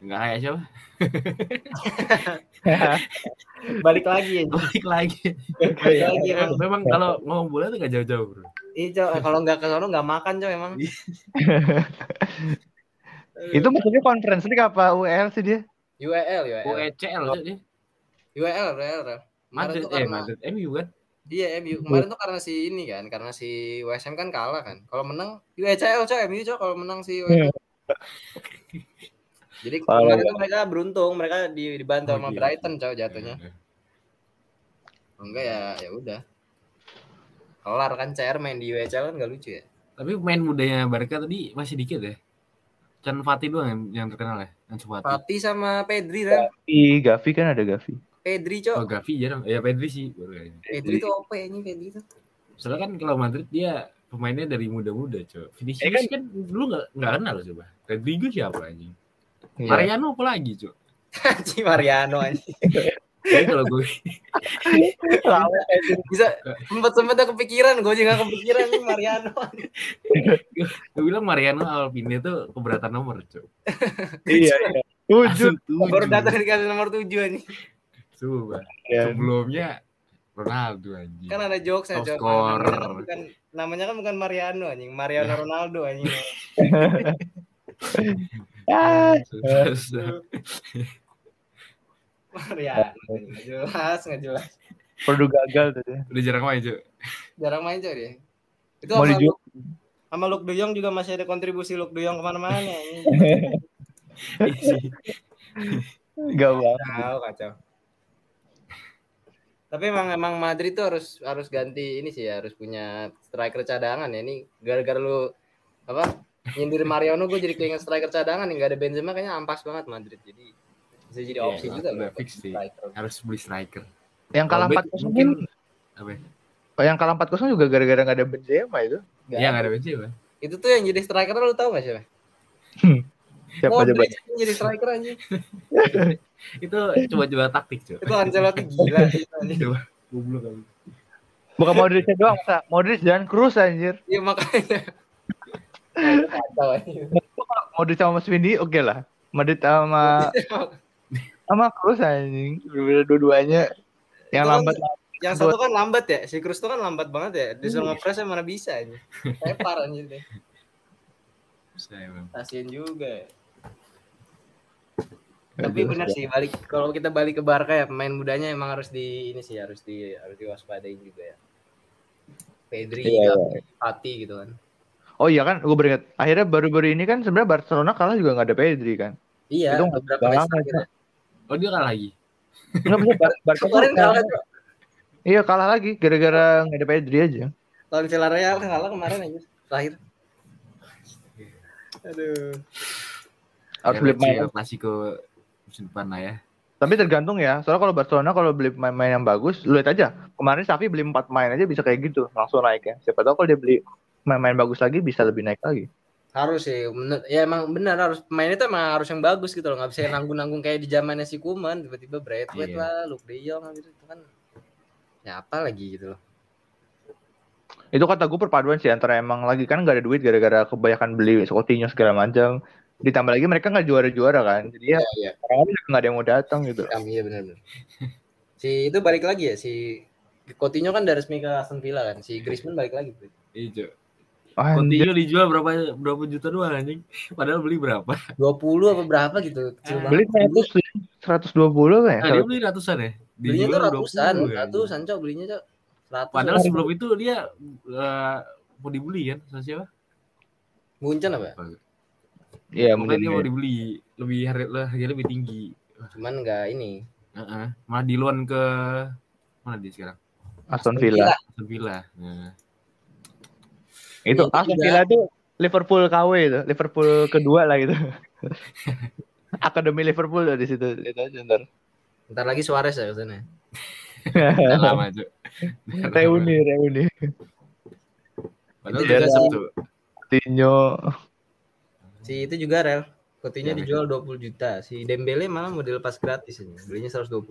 Speaker 3: Enggak kayak siapa? [LAUGHS]
Speaker 1: Balik lagi ya.
Speaker 3: Balik lagi.
Speaker 1: Balik lagi [LAUGHS] emang.
Speaker 3: Memang kalau ngomong bola tuh gak jauh-jauh, Bro.
Speaker 1: Iya. Kalau nggak ke sono nggak makan, Cok emang. [LAUGHS]
Speaker 2: Itu maksudnya conference league apa UEL sih dia?
Speaker 1: UEL, UEL.
Speaker 3: UECL loh dia.
Speaker 1: UEL, UEL.
Speaker 3: Madrid
Speaker 1: tuh
Speaker 3: eh
Speaker 1: karena
Speaker 3: Madrid MU kan.
Speaker 1: Iya MU kemarin tuh karena si ini kan, karena si WSM kan kalah kan. Kalau menang UECL cok MU cok kalau menang si WSM. [LAUGHS] Jadi
Speaker 2: Parah
Speaker 1: kemarin tuh mereka beruntung, mereka di, dibantu sama
Speaker 3: Oh, iya.
Speaker 1: Brighton cok jatuhnya. Kalau Enggak ya ya udah. Kelar kan CR main di UECL kan gak lucu ya.
Speaker 3: Tapi pemain mudanya Barca tadi masih dikit ya. Chan Fati doang yang, yang terkenal ya, Ansu Fati.
Speaker 1: Fati sama Pedri kan.
Speaker 2: Gavi, Gavi kan ada Gavi.
Speaker 1: Pedri
Speaker 3: Oh,
Speaker 1: cok.
Speaker 3: Gavi jarang. Ya Pedri sih baru kayaknya.
Speaker 1: Pedri tuh OP ini Pedri tuh.
Speaker 3: Soalnya kan kalau Madrid dia pemainnya dari muda-muda, Cok. Vinicius
Speaker 2: Eh, kan-
Speaker 3: kan, dulu nggak nggak kenal coba. Rodrigo siapa anjing?
Speaker 2: Iya.
Speaker 3: Mariano apa lagi, Cok? [LAUGHS]
Speaker 1: si Mariano aja.
Speaker 3: Jadi kalau gue
Speaker 1: Bisa sempet sempet kepikiran, gue juga kepikiran nih Mariano.
Speaker 3: gue bilang Mariano Alvine itu keberatan nomor, Cok.
Speaker 2: Iya, iya. Tujuh.
Speaker 1: Baru datang dikasih nomor tujuh nih.
Speaker 3: Coba.
Speaker 2: Ya.
Speaker 3: Sebelumnya Ronaldo anjing.
Speaker 1: kan ada jokesnya
Speaker 3: Top
Speaker 1: Cok.
Speaker 3: scorer.
Speaker 1: namanya kan bukan namanya kan bukan Mariano anjing Mariano Ronaldo anjing [LAUGHS]
Speaker 2: Ah.
Speaker 1: Mariano nggak jelas nggak jelas
Speaker 2: Perlu gagal tuh dia.
Speaker 3: Udah jarang main, Cok.
Speaker 1: jarang main Cok dia itu
Speaker 2: Mau
Speaker 1: sama,
Speaker 2: dijual.
Speaker 1: Sama Luke De Jong juga masih ada kontribusi Luke De Jong ke mana-mana.
Speaker 3: Isi. [LAUGHS]
Speaker 2: Enggak banget.
Speaker 1: kacau kacau tapi emang emang Madrid tuh harus harus ganti ini sih harus punya striker cadangan ya ini gara-gara lu apa nyindir Mariano gue jadi keinget striker cadangan nih nggak ada Benzema kayaknya ampas banget Madrid jadi bisa jadi
Speaker 3: Iya,
Speaker 1: opsi juga
Speaker 3: udah
Speaker 1: loh
Speaker 3: fix sih. Harus beli striker.
Speaker 2: Yang kalah
Speaker 3: Kalau
Speaker 2: 4
Speaker 3: back
Speaker 2: 0
Speaker 3: mungkin apa? ya?
Speaker 2: oh, yang kalah 4 0 juga gara-gara nggak ada Benzema itu.
Speaker 1: Nggak
Speaker 3: Iya,
Speaker 1: ada.
Speaker 3: enggak ada Benzema.
Speaker 1: itu tuh yang jadi striker lu tau gak siapa? [LAUGHS]
Speaker 2: Siapa aja
Speaker 1: Modric yang jadi striker anjing. [LAUGHS]
Speaker 3: Itu coba-coba taktik, Cok.
Speaker 1: Itu Ancelotti gila.
Speaker 3: Coba goblok kali.
Speaker 2: Bukan Modric doang, Sa. Modric dan Cruz anjir.
Speaker 1: Iya makanya.
Speaker 2: Modric sama Swindi oke lah. Modric sama sama Cruz anjing. Berbeda dua-duanya. Yang
Speaker 1: Itu kan-
Speaker 2: lambat
Speaker 1: Yang satu kan lambat ya, si Cruz tuh kan lambat banget ya. Disuruh
Speaker 2: Iya.
Speaker 1: nge-press mana bisa anjing. Tepar anjing deh. Kasian juga ya. Tapi benar sih balik kalau kita balik ke Barca ya pemain mudanya emang harus di ini sih harus di harus diwaspadain juga ya. Pedri,
Speaker 2: Iya,
Speaker 1: Gavi, Fati gitu kan.
Speaker 2: Oh iya kan, gue beringat. Akhirnya baru-baru ini kan sebenarnya Barcelona kalah juga nggak ada Pedri kan.
Speaker 1: Iya,
Speaker 2: Itu
Speaker 1: beberapa
Speaker 2: nggak
Speaker 1: match ya.
Speaker 3: Oh, dia kalah lagi.
Speaker 2: Enggak bisa Bar- [LAUGHS] Barca
Speaker 1: Kemarin kalah.
Speaker 2: Iya kalah lagi gara-gara nggak ada Pedri aja.
Speaker 1: lawan Villarreal kalah kemarin aja terakhir. Aduh.
Speaker 2: Harus
Speaker 3: Ya,
Speaker 2: beli pemain.
Speaker 3: El Clasico musim depan lah ya.
Speaker 2: Tapi tergantung ya. Soalnya kalau Barcelona kalau beli pemain-pemain yang bagus, lu lihat aja. Kemarin Xavi beli 4 pemain aja bisa kayak gitu, langsung naik ya. Siapa tahu kalau dia beli pemain-pemain bagus lagi bisa lebih naik lagi.
Speaker 1: Harus sih, bener, ya emang benar harus pemainnya tuh emang harus yang bagus gitu loh, nggak bisa yang nanggung-nanggung kayak di zamannya si Kuman, tiba-tiba Braithwaite
Speaker 3: Iya.
Speaker 1: lah, Luke De Jong gitu itu kan, ya apa lagi gitu loh.
Speaker 2: Itu kata gue perpaduan sih antara emang lagi kan nggak ada duit gara-gara kebanyakan beli Coutinho segala macam. Ditambah lagi mereka nggak juara-juara kan. Jadi ya
Speaker 1: Iya,
Speaker 2: orang-orang juga nggak ada yang mau datang gitu.
Speaker 1: kami ya benar-benar. Si itu balik lagi ya si Coutinho kan dari resmi ke Aston Villa kan, si Griezmann balik lagi.
Speaker 3: Iya, Cok.
Speaker 2: Anjir.
Speaker 3: Coutinho dijual berapa berapa juta doang anjing. Padahal beli berapa?
Speaker 1: 20 apa berapa gitu, kecil banget.
Speaker 2: Beli 100 120 kan ya?
Speaker 3: Nah, dia beli ratusan ya?
Speaker 1: Belinya tuh ratusan,
Speaker 3: 20
Speaker 1: ratusan cok belinya cok. Ratus.
Speaker 3: Padahal sebelum itu dia eh, mau dibeli kan sama siapa?
Speaker 1: Munchen apa?
Speaker 2: Iya,
Speaker 3: Makanya dia mau
Speaker 2: mungkin.
Speaker 3: dibeli lebih harga harganya lebih tinggi.
Speaker 1: Cuman nggak ini.
Speaker 3: Heeh. Malah di loan ke mana dia sekarang?
Speaker 2: Aston Villa.
Speaker 3: Aston Villa. Nah,
Speaker 2: Itu
Speaker 1: Itu
Speaker 2: Aston Villa tuh Liverpool KW itu, Liverpool kedua lah gitu. [LAUGHS] Akademi Liverpool tuh di situ, itu aja ntar.
Speaker 1: Ntar lagi Suarez ya ke sana.
Speaker 3: udah lama tuh.
Speaker 2: reuni, reuni.
Speaker 3: Padahal
Speaker 1: Itu
Speaker 3: udah
Speaker 1: juga
Speaker 3: satu.
Speaker 1: Si itu juga rel. Coutinho
Speaker 3: Ya,
Speaker 1: dijual 20 juta. Si Dembele malah mau dilepas gratis ini. Belinya 120.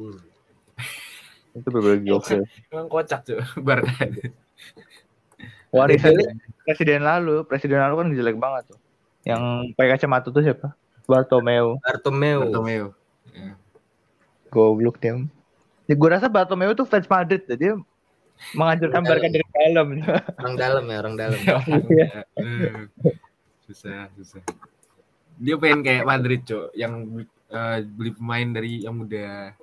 Speaker 1: [LAUGHS]
Speaker 2: itu berbeda gokil.
Speaker 3: Emang kocak tuh. [LAUGHS] Barca.
Speaker 2: Warisan presiden lalu, presiden lalu kan jelek banget tuh. Yang pakai kacamata tuh siapa? Bartomeu,
Speaker 1: Bartomeu.
Speaker 3: Bartomeu. Ya.
Speaker 2: goblok dia. Ya, gue rasa Bartomeu tuh fans Madrid, jadi menghancurkan Barca dari dalam.
Speaker 1: Orang dalam ya, orang dalam. [LAUGHS]
Speaker 2: Iya.
Speaker 3: Eh, susah, susah. Dia pengen kayak Madrid, Cok, yang eh, beli pemain dari yang muda.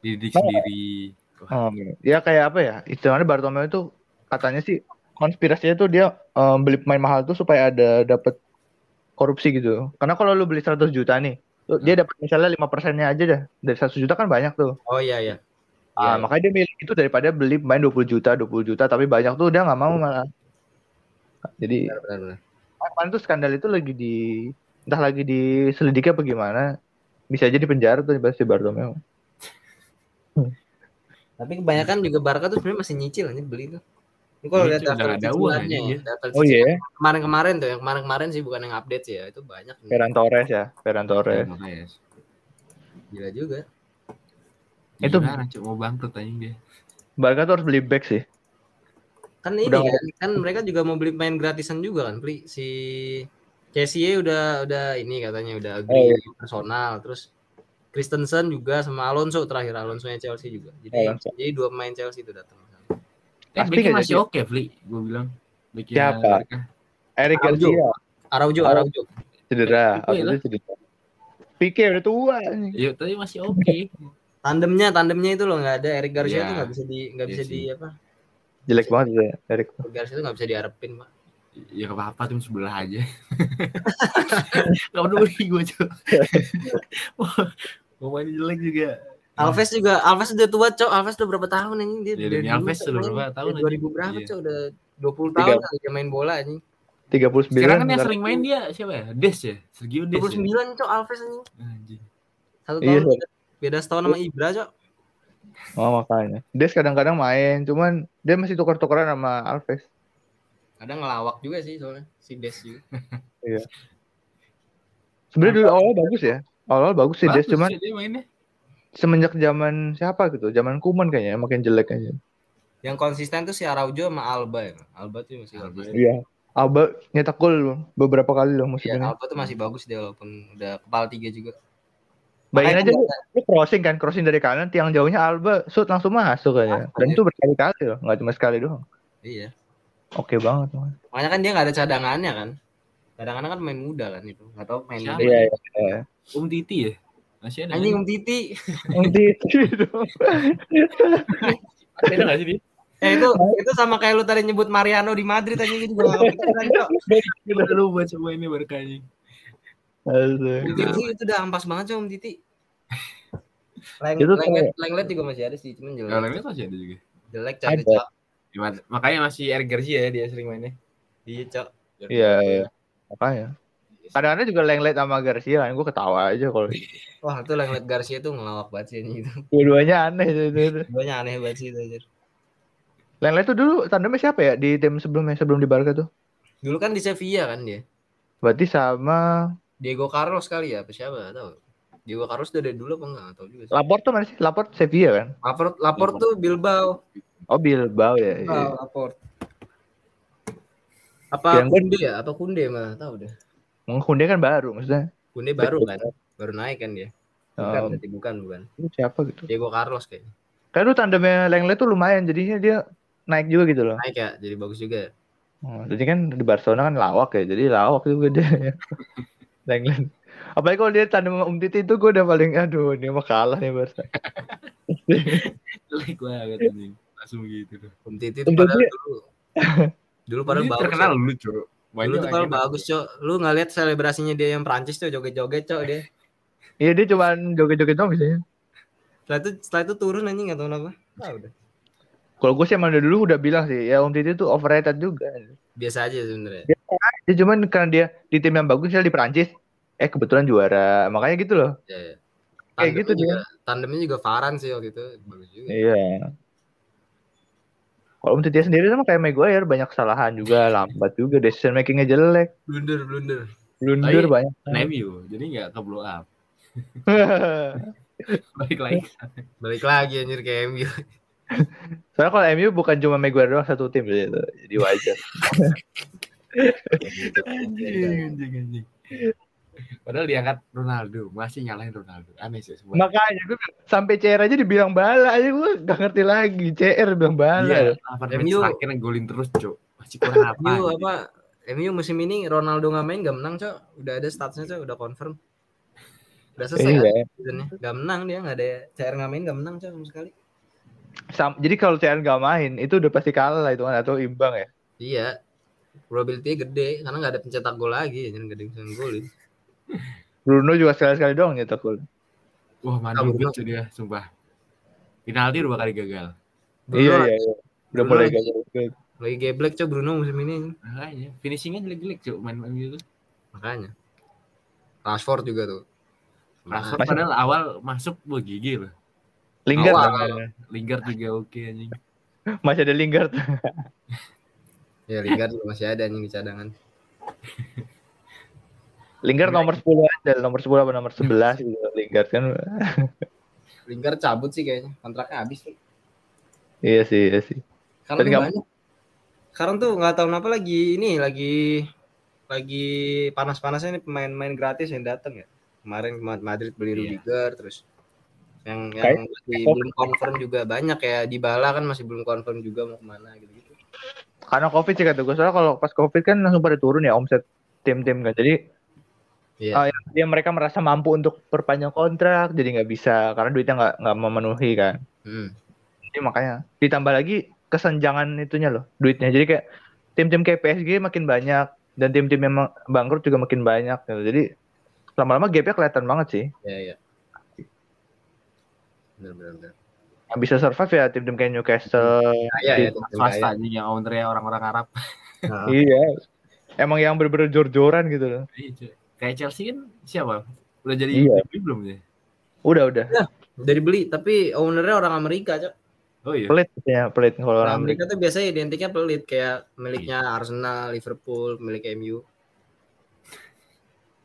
Speaker 3: Dididik
Speaker 2: Oh.
Speaker 3: sendiri.
Speaker 2: Oh, ya kayak apa ya? Istilahnya Bartomeu itu katanya sih konspirasinya tuh dia em, beli pemain mahal tuh supaya ada dapat korupsi gitu. Karena kalau lu beli 100 juta nih, tuh dia dapat misalnya lima persennya aja dah. Dari 100 juta kan banyak tuh.
Speaker 1: Oh iya iya.
Speaker 2: Ah,
Speaker 1: Iya.
Speaker 2: makanya dia milih itu daripada beli pemain 20 juta, 20 juta tapi banyak tuh dia nggak mau malah. Jadi
Speaker 1: Benar, benar, benar.
Speaker 2: Kemarin tuh skandal itu lagi di entah lagi diselidiki apa gimana. Bisa aja di penjara tuh si Bartomeu. [LAUGHS]
Speaker 1: Tapi kebanyakan juga Barca tuh sebenarnya masih nyicil aja beli tuh. Ini kalau lihat
Speaker 3: Nyicil, udah
Speaker 1: daftar cicilannya
Speaker 3: aja
Speaker 1: ya, daftar
Speaker 2: Oh iya,
Speaker 1: kemarin-kemarin tuh, yang kemarin-kemarin sih bukan yang update sih ya, itu banyak.
Speaker 2: Ferran Torres ya, Ferran Torres.
Speaker 3: makanya.
Speaker 1: Gila juga.
Speaker 2: Itu-
Speaker 3: Gimana, Cok, mau bangkrut anjing dia.
Speaker 2: Barca tuh harus beli back sih.
Speaker 1: Kan ini
Speaker 2: Udah
Speaker 1: kan, kan mereka juga mau beli pemain gratisan juga kan, beli si Kessie udah udah ini katanya udah agree
Speaker 2: Oh,
Speaker 1: personal, terus Christensen juga sama Alonso terakhir Alonso-nya Chelsea juga. Jadi
Speaker 2: Alonso.
Speaker 1: jadi dua pemain Chelsea itu datang.
Speaker 3: Eh,
Speaker 2: Pasti
Speaker 3: masih
Speaker 2: jadi.
Speaker 3: oke, Fli. Gue bilang. Backnya
Speaker 2: Siapa? Eric
Speaker 1: Araujo.
Speaker 2: Garcia
Speaker 1: Araujo,
Speaker 2: Oh.
Speaker 1: Araujo.
Speaker 2: cedera, itu cedera. Pique udah tua.
Speaker 3: Iya, tapi masih oke.
Speaker 1: Tandemnya, tandemnya itu loh nggak ada Eric Garcia
Speaker 3: Iya.
Speaker 1: itu nggak bisa di nggak
Speaker 3: Iya
Speaker 1: bisa
Speaker 3: sih.
Speaker 1: di apa?
Speaker 2: Jelek banget tuh ya, Eric.
Speaker 1: Garcia itu nggak bisa diharapin, Pak.
Speaker 3: ya gak apa-apa tim sebelah aja. [LAUGHS] gak peduli gue, Cok. Mau [LAUGHS] main jelek juga.
Speaker 1: Alves juga, Alves udah tua, Cok. Alves udah berapa tahun anjing dia?
Speaker 3: Ya,
Speaker 1: dari
Speaker 3: Alves udah berapa tahun anjing?
Speaker 1: 2000 berapa,
Speaker 3: Iya.
Speaker 1: Cok? Udah 20
Speaker 2: Tiga.
Speaker 1: tahun kali dia main bola anjing.
Speaker 2: 39.
Speaker 3: Sekarang kan yang sering main dia siapa ya? Des ya? Sergio Des. Ya?
Speaker 1: 29, Cok, Alves anjing.
Speaker 3: Anjing.
Speaker 1: Satu
Speaker 2: Iya,
Speaker 1: tahun beda, beda setahun sama Ibra, Cok.
Speaker 2: Oh makanya. Des kadang-kadang main, cuman dia masih tukar-tukaran sama Alves.
Speaker 1: Kadang ngelawak juga sih soalnya si Des juga. [LAUGHS]
Speaker 2: Sebenarnya dulu awal bagus ya. Awal bagus sih Des, cuman
Speaker 3: sih dia mainnya.
Speaker 2: semenjak zaman siapa gitu, zaman Kuman kayaknya makin jelek aja.
Speaker 1: Yang konsisten tuh si Araujo sama Alba ya. Alba tuh masih
Speaker 3: Alba.
Speaker 1: konsisten.
Speaker 2: Iya. Alba nyetak gol beberapa kali loh musim
Speaker 1: Iya,
Speaker 2: ini.
Speaker 1: Alba tuh masih bagus dia walaupun udah kepala tiga juga.
Speaker 2: Bayangin aja lu, lu crossing kan, crossing dari kanan, tiang jauhnya Alba shoot langsung masuk kayaknya. Dan
Speaker 1: iya.
Speaker 2: itu berkali-kali loh, nggak cuma sekali doang.
Speaker 1: Iya.
Speaker 2: Oke banget. Man.
Speaker 1: Makanya kan dia nggak ada cadangannya kan. Cadangannya kan main muda kan itu. Nggak tahu main
Speaker 3: Siapa?
Speaker 1: muda.
Speaker 2: Iya, iya.
Speaker 3: Om Titi ya? Masih ada.
Speaker 1: Anjing? Om Titi. [LAUGHS]
Speaker 2: Nanti itu.
Speaker 3: Ada nggak sih dia?
Speaker 1: Eh itu itu sama kayak lu tadi nyebut Mariano di Madrid aja gitu
Speaker 3: lu buat semua ini.
Speaker 1: Om Titi itu udah ampas banget Cok Om Titi. [LAUGHS] Leng,
Speaker 2: Itu
Speaker 1: lenglet, lenglet juga masih ada sih, cuman jelek.
Speaker 3: Kalau lainnya masih ada juga.
Speaker 1: Jelek Cok.
Speaker 2: Ada.
Speaker 1: Cok.
Speaker 3: Makanya masih Eric Garcia ya dia sering mainnya.
Speaker 1: Iya, Cok.
Speaker 2: Iya, iya. Makanya. Kadang-kadang juga lenglet sama Garcia kan, gue ketawa aja kalau [LAUGHS]
Speaker 1: Wah, itu Lenglet Garcia tuh ngelawak banget sih anjing itu.
Speaker 2: dua-duanya aneh itu.
Speaker 1: Banyak aneh banget sih itu anjir.
Speaker 2: Lenglet tuh dulu tandemnya siapa ya di tim sebelumnya sebelum di Barca tuh?
Speaker 1: Dulu kan di Sevilla kan dia.
Speaker 2: Berarti sama
Speaker 1: Diego Carlos kali ya, apa siapa? Tahu. Diego Carlos udah dari dulu apa enggak? Gak tahu juga sih.
Speaker 2: Laporte tuh mana sih? Laporte Sevilla kan?
Speaker 1: Laport, Laport tuh Bilbao.
Speaker 2: Oh Bilbao ya. iya.
Speaker 1: Oh, Laport. Apa
Speaker 2: Yang-
Speaker 1: Kunde ya? Atau Kunde mah tahu deh.
Speaker 2: Kunde kan baru maksudnya.
Speaker 1: Kunde baru kan? Baru naik kan dia. Bukan,
Speaker 2: Oh,
Speaker 1: berarti bukan, bukan.
Speaker 2: itu siapa gitu?
Speaker 1: Diego Carlos kayaknya.
Speaker 2: Kayak lu tandemnya Lenglet tuh lumayan jadinya dia naik juga gitu loh.
Speaker 1: Naik ya, jadi bagus juga.
Speaker 2: Oh, jadi kan di Barcelona kan lawak ya, jadi lawak juga dia. [LAUGHS] Lenglet. Apalagi kalau dia tandem sama Um Titi itu gue udah paling aduh ini mah kalah nih Barca. [LAUGHS]
Speaker 3: Jelek banget anjing. Langsung gitu tuh.
Speaker 1: Om Titi
Speaker 2: Om
Speaker 1: tuh padahal dulu. Dulu padahal
Speaker 3: Ini
Speaker 1: bagus.
Speaker 3: terkenal lu, Cok. Mainnya
Speaker 1: Dulu tuh kalau bagus, Cok. Lu nggak lihat selebrasinya dia yang Prancis tuh joget-joget, Cok, dia. [LAUGHS]
Speaker 2: Iya dia cuman joget-joget doang biasanya.
Speaker 1: Setelah itu setelah itu turun anjing nggak tahu kenapa. Ah, udah.
Speaker 2: Kalau gue sih emang dari dulu udah bilang sih, ya Om Titi tuh overrated juga.
Speaker 1: Biasa aja sebenarnya.
Speaker 2: Ya cuman karena dia di tim yang bagus di Perancis, eh kebetulan juara. Makanya gitu loh.
Speaker 1: Ya, ya.
Speaker 2: Kayak
Speaker 1: Tandemnya
Speaker 2: gitu
Speaker 1: juga, tandemnya juga Varane sih waktu itu bagus juga.
Speaker 2: Iya. Kalau Om Titi sendiri sama kayak Maguire banyak kesalahan juga, [LAUGHS] lambat juga, decision makingnya jelek,
Speaker 1: Blunder, blunder.
Speaker 2: blunder
Speaker 3: Tapi-
Speaker 2: banyak.
Speaker 3: MU, jadi nggak ke blow up. [LAUGHS] Balik lagi.
Speaker 1: Balik lagi anjir ke MU.
Speaker 2: Soalnya kalau MU bukan cuma Maguire doang satu tim gitu. Jadi wajar. [LAUGHS]
Speaker 3: Anjing, anjing, anjing. Padahal diangkat Ronaldo, masih nyalahin Ronaldo. Aneh sih semua.
Speaker 2: Makanya gue sampai CR aja dibilang bala aja gue gak ngerti lagi. CR bilang bala.
Speaker 3: Iya, 8 match
Speaker 1: MU
Speaker 3: terakhir golin terus, Cuk. Masih kurang [LAUGHS] apa?
Speaker 1: MU apa? MU musim ini Ronaldo nggak main gak menang, Cok. Udah ada statusnya, Cok, udah confirm. Udah selesai
Speaker 2: Iya.
Speaker 1: kan seasonnya. Gak menang dia, nggak ada CR nggak main, gak menang, Cok, sama sekali.
Speaker 2: Sam- jadi kalau CR gak main itu udah pasti kalah lah itu kan atau imbang ya.
Speaker 1: Iya. Probability gede karena nggak ada pencetak gol lagi, jadi nggak ada yang.
Speaker 2: Bruno juga sekali-sekali doang nyetak gol.
Speaker 3: Wah, banget tuh dia, sumpah. Penalti dua kali gagal.
Speaker 1: Bruno
Speaker 2: Iya iya iya. Udah
Speaker 1: Bruno
Speaker 2: mulai
Speaker 1: lagi-
Speaker 2: gagal.
Speaker 1: Lagi geblek, Cok, Bruno musim ini.
Speaker 3: Makanya, finishingnya jelek-jelek, Cuk, main MU itu.
Speaker 1: Makanya. Rashford juga tuh.
Speaker 3: Rashford
Speaker 2: Masih-
Speaker 3: padahal awal masuk, wah gigi loh.
Speaker 2: Lingard
Speaker 1: Awal.
Speaker 2: namanya.
Speaker 3: Lingard juga oke anjing.
Speaker 2: Masih ada Lingard. [LAUGHS]
Speaker 1: Ya Lingard masih ada nih di cadangan. [LAUGHS]
Speaker 2: Lingard nomor 10 aja, nomor 10 apa nomor 11 gitu. Lingard kan. [LAUGHS]
Speaker 1: Lingard cabut sih kayaknya, kontraknya habis tuh.
Speaker 2: iya sih, iya sih.
Speaker 1: Karena
Speaker 2: Dan
Speaker 1: banyak. Sekarang tuh nggak tahu kenapa lagi ini lagi lagi panas-panasnya nih pemain-pemain gratis yang datang ya. Kemarin Ma- Madrid beli
Speaker 3: Iya.
Speaker 1: Rudiger terus yang
Speaker 2: Kayak-
Speaker 1: yang masih belum confirm juga banyak ya di Bala kan masih belum confirm juga mau ke mana gitu-gitu.
Speaker 2: Karena Covid sih kata gue. Soalnya kalau pas Covid kan langsung pada turun ya omset tim-tim kan. Jadi
Speaker 1: Iya.
Speaker 2: Ah, yang dia mereka merasa mampu untuk perpanjang kontrak, jadi nggak bisa karena duitnya nggak nggak memenuhi kan.
Speaker 1: Hmm.
Speaker 2: Jadi makanya ditambah lagi kesenjangan itunya loh duitnya. Jadi kayak tim-tim kayak PSG makin banyak dan tim-tim yang bangkrut juga makin banyak. gitu. Jadi lama-lama gapnya kelihatan banget sih.
Speaker 1: Iya, iya. Benar benar benar.
Speaker 2: Yang bisa survive ya tim-tim kayak Newcastle.
Speaker 1: Ya,
Speaker 2: Iya,
Speaker 1: tim
Speaker 3: Swasta
Speaker 1: kaya.
Speaker 3: anjing yang ownernya orang-orang Arab.
Speaker 1: Nah, [LAUGHS]
Speaker 2: Iya. Emang yang bener-bener jor-joran gitu loh.
Speaker 3: Iya. Kayak Chelsea kan siapa? Udah jadi
Speaker 2: Iya.
Speaker 3: beli belum ya?
Speaker 2: Udah udah.
Speaker 1: Udah dibeli tapi ownernya orang Amerika, Cok.
Speaker 3: Oh iya.
Speaker 2: Pelit ya, pelit kalau
Speaker 1: Orang
Speaker 2: orang Amerika.
Speaker 1: Amerika tuh biasanya identiknya pelit kayak miliknya Arsenal, Liverpool, milik MU.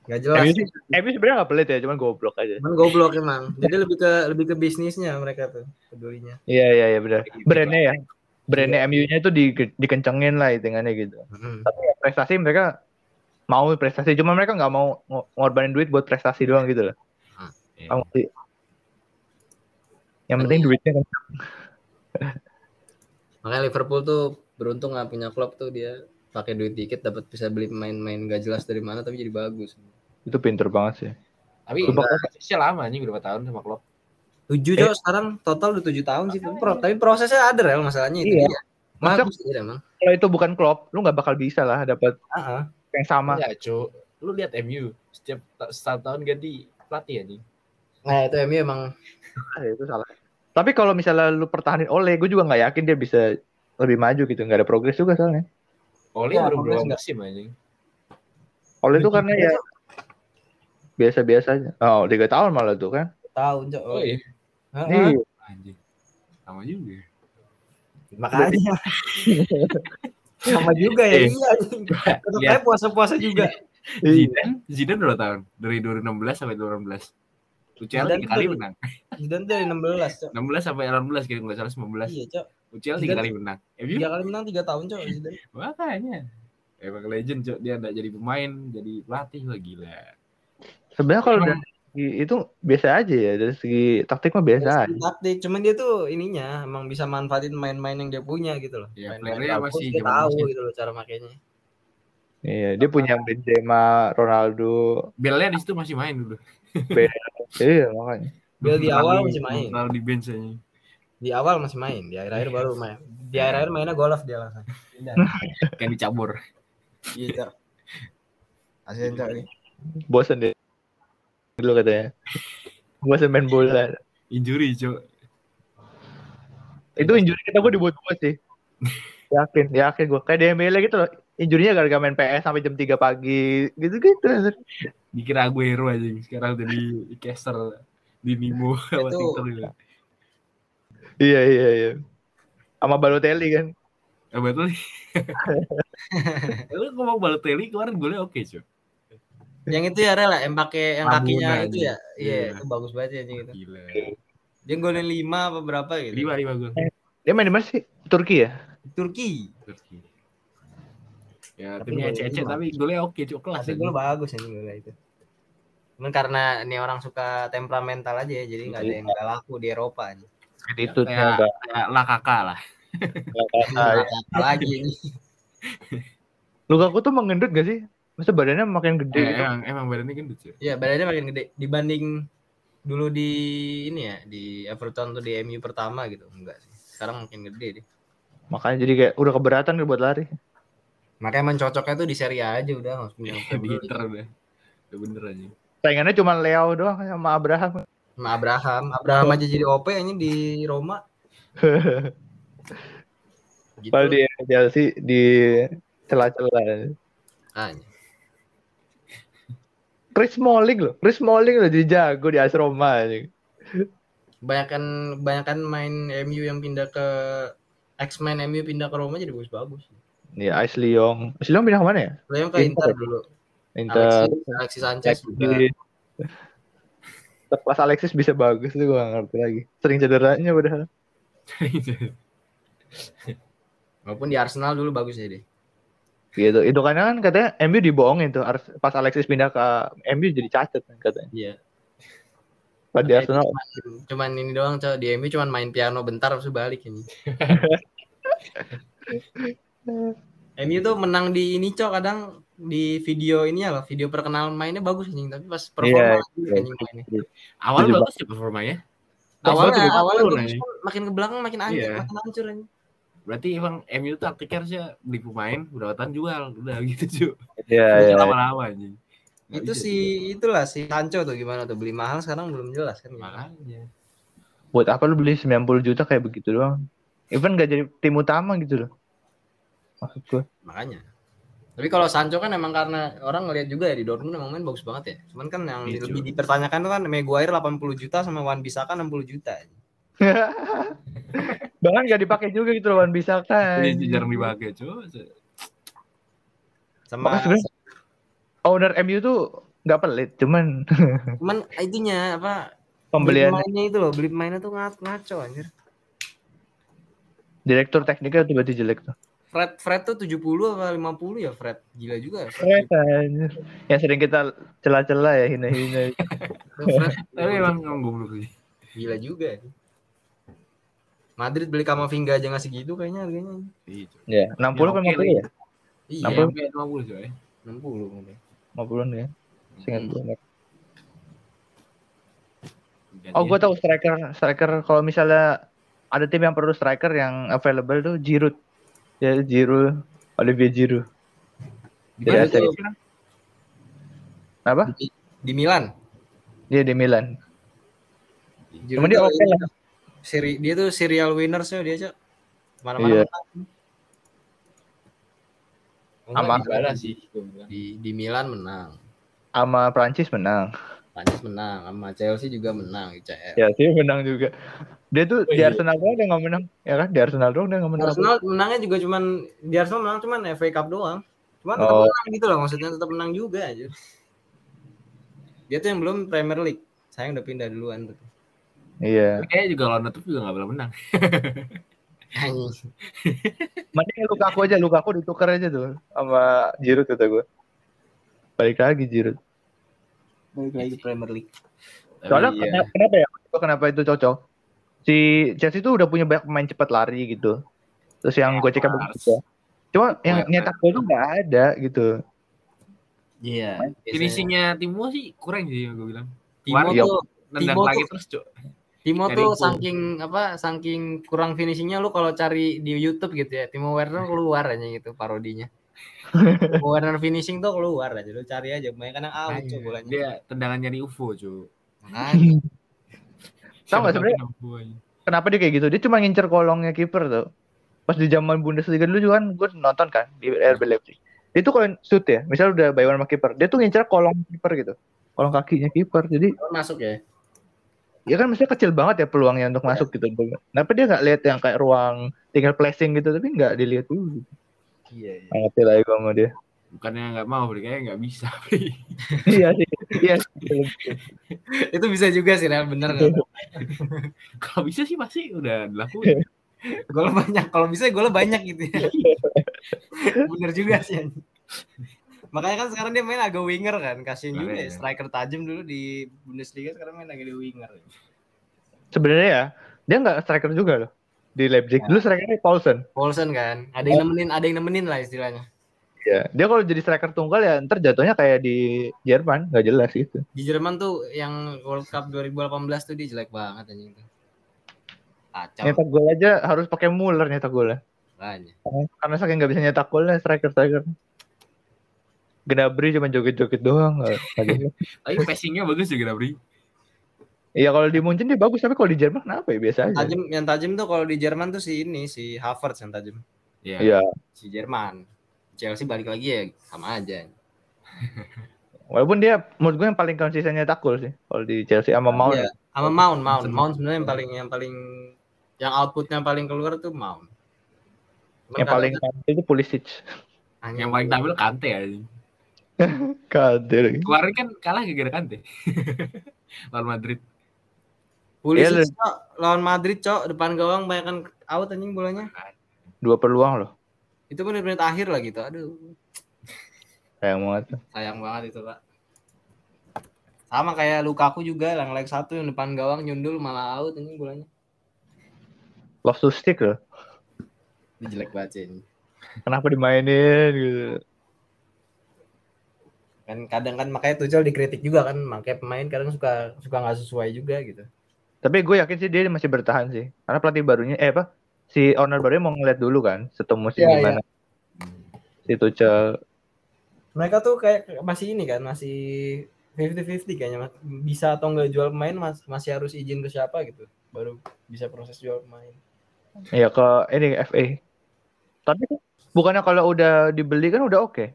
Speaker 1: Gak jelas.
Speaker 2: MU MU sebenarnya nggak pelit ya, cuman goblok aja.
Speaker 1: Cuman goblok emang. Jadi lebih ke lebih ke bisnisnya mereka tuh pedulinya.
Speaker 2: Iya iya iya benar. Brandnya ya, brandnya MU-nya itu di, dikencengin lah hitungannya gitu.
Speaker 1: Hmm.
Speaker 2: Tapi ya, prestasi mereka mau prestasi, cuma mereka nggak mau ng- ngorbanin duit buat prestasi doang gitu loh.
Speaker 3: Iya.
Speaker 2: Sih. Yang penting duitnya kan. [LAUGHS]
Speaker 1: Makanya Liverpool tuh beruntung nggak punya klub tuh dia pakai duit dikit dapat bisa beli pemain-pemain gak jelas dari mana tapi jadi bagus.
Speaker 2: Itu pinter banget sih.
Speaker 3: Tapi prosesnya lama anjing berapa tahun sama klub.
Speaker 1: Tujuh
Speaker 2: Eh.
Speaker 1: sekarang total udah tujuh tahun sih. Tapi, pro- tapi prosesnya ada rel masalahnya itu
Speaker 2: Iya.
Speaker 1: Bagus dia emang.
Speaker 2: Kalau itu bukan klub, lu nggak bakal bisa lah dapat
Speaker 1: Ah,
Speaker 2: yang sama.
Speaker 3: Enggak, Cuk. Lu lihat MU setiap setiap tahun ganti pelatih anjing.
Speaker 1: Nah itu MU emang
Speaker 2: Ah, itu salah. Tapi kalau misalnya lu pertahanin oleh, gue juga nggak yakin dia bisa lebih maju gitu. Nggak ada progres juga soalnya.
Speaker 3: Oli
Speaker 1: Ya,
Speaker 3: baru
Speaker 1: progres
Speaker 3: berapa musim anjing.
Speaker 2: Oleh itu karena ya biasa-biasa aja. Oh, tiga tahun malah tuh kan.
Speaker 1: tahun cok.
Speaker 3: Oh iya,
Speaker 1: ah.
Speaker 2: Iya.
Speaker 3: anjing. Sama juga.
Speaker 1: Makanya. [LAUGHS] Sama juga ya
Speaker 3: Eh.
Speaker 1: iya. Aja puasa-puasa juga. [LAUGHS]
Speaker 3: Zidane, Zidane berapa tahun? Dari 2016 sampai 2018. UCL tiga kali menang.
Speaker 1: Zidane dari 16 cok.
Speaker 3: 16 sampai 18 kira nggak salah 19.
Speaker 1: Iya cok.
Speaker 3: UCL tiga kali menang. MU
Speaker 1: Tiga kali menang tiga tahun cok Zidane.
Speaker 3: makanya. Emang legend, Cok. Dia enggak jadi pemain, jadi pelatih wah gila.
Speaker 2: Sebenarnya kalau dari segi itu biasa aja ya. Dari segi taktik mah biasa
Speaker 1: Dari
Speaker 2: aja.
Speaker 1: segi taktik, cuman dia tuh ininya emang bisa manfaatin main-main yang dia punya gitu loh.
Speaker 3: Ya,
Speaker 1: Main-main
Speaker 3: masih
Speaker 1: dia tahu
Speaker 3: masih-
Speaker 1: gitu loh cara makainya.
Speaker 2: Iya, dia punya Benzema, Ronaldo.
Speaker 3: Bellnya di situ masih main dulu.
Speaker 2: Iya, makanya.
Speaker 1: Bel di awal masih main.
Speaker 3: Terlalu di bench aja.
Speaker 1: Di awal masih main, di akhir-akhir baru main. Di akhir-akhir mainnya golf dia langsung.
Speaker 3: Kayak dicabur.
Speaker 1: Iya, Cok. Kasihan cok nih.
Speaker 2: Bosan deh. Dulu katanya. Bosan main bola.
Speaker 3: Injury, Cok.
Speaker 2: Itu injury kita gue dibuat gue sih. yakin, yakin gue. Kayak di ML gitu loh. Injurinya gara-gara main PS sampai jam 3 pagi. Gitu-gitu.
Speaker 3: Dikira Aguero aja. Sekarang udah di caster di Nimo [LAUGHS] sama
Speaker 1: Itu-
Speaker 3: Twitter gitu.
Speaker 2: Iya, iya, iya. Sama Balotelli kan.
Speaker 3: Eh, betul [LAUGHS] [LAUGHS] nih. Lu ngomong Balotelli kemarin golnya oke, Cok.
Speaker 1: Yang itu ya rela yang pakai yang kakinya
Speaker 3: Ramunan.
Speaker 1: itu ya. Iya,
Speaker 3: Iya.
Speaker 1: itu bagus banget ya anjing itu.
Speaker 3: Gila.
Speaker 1: Dia golin 5 apa berapa gitu.
Speaker 3: Lima, lima gol.
Speaker 2: Dia main di mana sih? Turki ya?
Speaker 1: Turki.
Speaker 3: Turki. Ya,
Speaker 1: Tapi
Speaker 3: timnya
Speaker 1: lima.
Speaker 3: tapi golnya oke, Cok. Kelas.
Speaker 1: Tapi
Speaker 3: aja.
Speaker 1: gol bagus anjing golnya itu. Cuman karena ini orang suka temperamental aja ya, jadi nggak ada yang nggak laku di Eropa aja.
Speaker 2: Itu
Speaker 3: Kayak, kayak Lakaka lah.
Speaker 2: Ah,
Speaker 1: lagi.
Speaker 2: Lukaku tuh mengendut gak sih? Masa badannya makin gede
Speaker 3: Eh,
Speaker 2: gitu?
Speaker 3: emang, emang badannya gendut, Cok.
Speaker 1: Iya, badannya makin gede dibanding dulu di ini ya, di Everton tuh di MU pertama gitu. Enggak sih. Sekarang makin gede deh.
Speaker 2: Makanya jadi kayak udah keberatan buat lari.
Speaker 1: Makanya emang cocoknya tuh di Serie A aja udah nggak League. [LAUGHS]
Speaker 3: Inter udah. Udah bener aja.
Speaker 2: Saingannya cuma Leo doang sama Abraham.
Speaker 1: Sama Abraham, Abraham aja jadi OP ini di Roma. [LAUGHS] gitu.
Speaker 2: Kalau di Chelsea di celah-celah.
Speaker 1: Makanya.
Speaker 2: Chris Smalling loh. Chris Smalling loh jadi jago di AS Roma.
Speaker 1: Banyakan banyakan main MU yang pindah ke X-Men MU pindah ke Roma jadi bagus-bagus.
Speaker 2: Iya, AS Lyon. AS Lyon pindah ke mana ya?
Speaker 1: Lo yang ke
Speaker 2: Inter.
Speaker 1: Inter dulu.
Speaker 2: Inter.
Speaker 1: Alexis, Alexis Sanchez juga.
Speaker 2: Alexis. Pas Alexis bisa bagus tuh gue gak ngerti lagi. Sering cederanya padahal. [LAUGHS]
Speaker 1: Walaupun di Arsenal dulu bagus ya deh.
Speaker 2: Gitu. Itu karena kan katanya MU dibohongin tuh. Pas Alexis pindah ke MU jadi cacat kan katanya.
Speaker 1: Iya.
Speaker 2: Pas di Arsenal
Speaker 1: Cuman, cuman ini doang coy di MU cuman main piano bentar terus balik ini. [LAUGHS] MU tuh menang di ini cok kadang di video ini ya loh, video perkenalan mainnya bagus anjing tapi pas performa
Speaker 2: Iya,
Speaker 1: anjing,
Speaker 2: iya.
Speaker 1: anjing mainnya.
Speaker 3: Awal bagus ya performanya.
Speaker 1: Awalnya awalnya makin ke belakang makin hancur,
Speaker 3: Iya.
Speaker 1: makin hancur anjing.
Speaker 3: Berarti emang MU tuh taktiknya harusnya beli pemain, tahun jual, udah [LAUGHS] gitu cuy.
Speaker 2: Iya, iya.
Speaker 3: Lama-lama anjing. Nggak
Speaker 1: Itu
Speaker 3: bisa,
Speaker 1: si itulah si Sancho tuh gimana tuh beli mahal sekarang belum jelas kan.
Speaker 3: Makanya.
Speaker 2: Buat apa lu beli 90 juta kayak begitu doang? Even gak jadi tim utama gitu loh. Maksud gue.
Speaker 1: Makanya. Tapi kalau Sancho kan emang karena orang ngelihat juga ya di Dortmund emang main bagus banget ya. Cuman kan yang
Speaker 3: Iya,
Speaker 1: lebih dipertanyakan tuh kan Maguire 80 juta sama Wan Bisaka 60 juta. [LAUGHS]
Speaker 2: Bahkan gak dipakai juga gitu loh Wan bisa kan.
Speaker 3: Ini jarang dipakai cuy.
Speaker 1: Sama
Speaker 2: Makanya owner MU tuh nggak pelit, cuman [LAUGHS]
Speaker 1: cuman itunya apa
Speaker 2: pembelian
Speaker 1: beli pemainnya itu loh, beli pemainnya tuh ngaco, ngaco anjir.
Speaker 2: direktur tekniknya tuh berarti jelek tuh.
Speaker 1: Fred Fred tuh 70 apa 50 ya Fred. Gila juga ya Fred.
Speaker 2: Anjir. Yang sering kita celah-celah ya hina-hina. [LAUGHS]
Speaker 1: Fred
Speaker 3: Tapi emang emang goblok sih.
Speaker 1: gila juga. ya. Madrid beli Kamavinga aja ngasih gitu kayaknya harganya.
Speaker 3: Iya, cuy.
Speaker 2: ya, 60
Speaker 3: Ya,
Speaker 2: apa
Speaker 3: oke
Speaker 2: 50
Speaker 3: lah.
Speaker 2: ya?
Speaker 1: Iya,
Speaker 3: Iya, sampai 50 cuy.
Speaker 1: 60 mungkin.
Speaker 2: 50 ya. Seingat
Speaker 1: Hmm.
Speaker 2: gue. Oh, gue tahu striker striker kalau misalnya ada tim yang perlu striker yang available tuh Giroud. Ya Giroud, Olivier Giroud.
Speaker 3: Di mana
Speaker 2: Iya, Apa?
Speaker 1: Di, di Milan.
Speaker 2: Dia di Milan. Cuma
Speaker 1: Giroud
Speaker 2: dia
Speaker 1: tuh
Speaker 2: oke
Speaker 1: ini,
Speaker 2: lah.
Speaker 1: Seri, dia tuh serial winners ya dia cok. Mana-mana
Speaker 2: Iya.
Speaker 1: menang. Oh,
Speaker 2: Sama-
Speaker 3: sih.
Speaker 1: di di Milan menang.
Speaker 2: Sama Prancis menang.
Speaker 1: Prancis menang, sama Chelsea juga menang ICL.
Speaker 2: Ya sih menang juga. Dia tuh
Speaker 3: Oh,
Speaker 2: di
Speaker 3: iya.
Speaker 2: Arsenal doang dia nggak menang, ya kan? Di Arsenal doang dia nggak menang.
Speaker 1: Arsenal menangnya juga cuman di Arsenal menang cuman FA Cup doang. Cuman tetap
Speaker 2: Oh.
Speaker 1: menang gitu loh maksudnya tetap menang juga aja. Dia tuh yang belum Premier League. Saya udah pindah duluan tuh.
Speaker 2: Iya.
Speaker 3: Kayaknya juga lawan Nutup juga gak pernah menang. [LAUGHS]
Speaker 2: Mending Lukaku aja, Lukaku ditukar aja tuh sama Giroud kata gue. Balik lagi Giroud.
Speaker 1: Balik lagi Premier League.
Speaker 2: Soalnya
Speaker 3: iya.
Speaker 2: kenapa, kenapa ya? Kenapa itu cocok? Si Chelsea tuh udah punya banyak pemain cepat lari gitu. Terus yang gue cek begitu. Cuma yang
Speaker 3: Mars.
Speaker 2: nyetak gol tuh nggak ada gitu.
Speaker 1: Iya.
Speaker 3: Finishingnya Timo sih kurang sih gue bilang.
Speaker 1: Timo
Speaker 2: Iya.
Speaker 1: tuh
Speaker 3: Nendang
Speaker 1: Timo
Speaker 3: lagi
Speaker 1: tuh-
Speaker 3: terus, Cok.
Speaker 1: Timo tuh
Speaker 3: gol.
Speaker 1: saking apa saking kurang finishingnya lu kalau cari di YouTube gitu ya Timo Werner [LAUGHS] keluar aja gitu parodinya [LAUGHS] Corner finishing tuh keluar aja, lu cari aja. Banyak kan yang out
Speaker 3: Ayo,
Speaker 1: tuh bolanya.
Speaker 3: Dia tendangan nyari UFO, cu. [LAUGHS]
Speaker 2: Nggak sebenarnya kenapa dia kayak gitu? Dia cuma ngincer kolongnya kiper tuh. Pas di zaman Bundesliga dulu juga kan gue nonton kan di RB Leipzig. Dia tuh kalau shoot ya, misal udah one sama kiper, dia tuh ngincer kolong kiper gitu. Kolong kakinya kiper. Jadi
Speaker 1: masuk ya.
Speaker 2: Ya kan mestinya kecil banget ya peluangnya untuk masuk gitu. Kenapa dia nggak lihat yang kayak ruang tinggal placing gitu, tapi nggak dilihat dulu. Gitu.
Speaker 1: Iya, iya.
Speaker 2: Nggak ngerti lah gue sama dia.
Speaker 3: Bukannya nggak mau, kayaknya nggak bisa. [LAUGHS]
Speaker 2: Iya sih, iya. sih. [LAUGHS]
Speaker 1: Itu bisa juga sih, Real. bener nggak? [LAUGHS]
Speaker 3: Kalau bisa sih pasti udah dilakuin.
Speaker 1: Gol banyak. Kalau bisa gol banyak gitu ya. bener juga sih. Makanya kan sekarang dia main agak winger kan. Kasihin juga ya.
Speaker 3: Makanya.
Speaker 1: Striker tajam dulu di Bundesliga sekarang main agak di winger.
Speaker 2: Sebenarnya ya, dia nggak striker juga loh di Leipzig. Dulu strikernya Paulsen.
Speaker 1: Paulsen kan. Ada yang nemenin, ada yang nemenin lah istilahnya.
Speaker 2: Ya, dia kalau jadi striker tunggal ya ntar jatuhnya kayak di Jerman, nggak jelas gitu.
Speaker 1: Di Jerman tuh yang World Cup 2018 tuh dia jelek banget anjing tuh. Kacau.
Speaker 2: Nyetak gol aja harus pakai Muller nyetak golnya.
Speaker 1: Makanya.
Speaker 2: Karena saking nggak bisa nyetak golnya striker striker. Gnabry cuma joget-joget doang. [LAUGHS]
Speaker 3: Tapi passingnya bagus juga, Bri.
Speaker 2: Iya kalau di Munchen dia bagus tapi kalau di Jerman kenapa ya biasa aja.
Speaker 1: Tajam yang tajam tuh kalau di Jerman tuh si ini si Havertz yang tajam.
Speaker 3: Iya.
Speaker 2: Iya.
Speaker 1: Si Jerman. Chelsea balik lagi ya sama aja. [LAUGHS]
Speaker 2: Walaupun dia menurut gue yang paling konsisten nyetak gol sih kalau di Chelsea sama Mount.
Speaker 1: Iya, sama Mount, Mount, Mount sebenarnya yang paling yang paling yang outputnya paling keluar tuh Mount. Cuman
Speaker 2: Yang paling tampil itu Pulisic.
Speaker 3: Yang paling tampil Kante ya. [LAUGHS]
Speaker 2: Kade lagi.
Speaker 3: Kemarin kan kalah gara-gara Kante. [LAUGHS] Lawan Madrid.
Speaker 1: Pulisic
Speaker 2: Iya,
Speaker 1: cok, lawan Madrid cok depan gawang banyak kan out anjing bolanya.
Speaker 2: Dua peluang loh.
Speaker 1: Itu menit-menit akhir lah gitu. Aduh,
Speaker 2: Sayang banget.
Speaker 1: sayang banget itu, Pak. Sama kayak Lukaku juga yang leg satu yang depan gawang nyundul malah out anjing bolanya.
Speaker 2: Love to stick loh.
Speaker 1: Ini jelek banget sih. ini.
Speaker 2: Kenapa dimainin gitu.
Speaker 1: Kan kadang kan makanya Tuchel dikritik juga kan, makanya pemain kadang suka suka nggak sesuai juga gitu.
Speaker 2: Tapi gue yakin sih dia masih bertahan sih. Karena pelatih barunya eh apa? Si owner barunya mau ngeliat dulu kan setelah musim
Speaker 1: Iya,
Speaker 2: gimana. Si Tuchel.
Speaker 1: mereka tuh kayak masih ini kan masih 50-50 kayaknya Mas. bisa atau enggak jual pemain mas, masih harus izin ke siapa gitu baru bisa proses jual pemain
Speaker 2: Ya ke ini FA. Tapi kan bukannya kalau udah dibeli kan udah oke.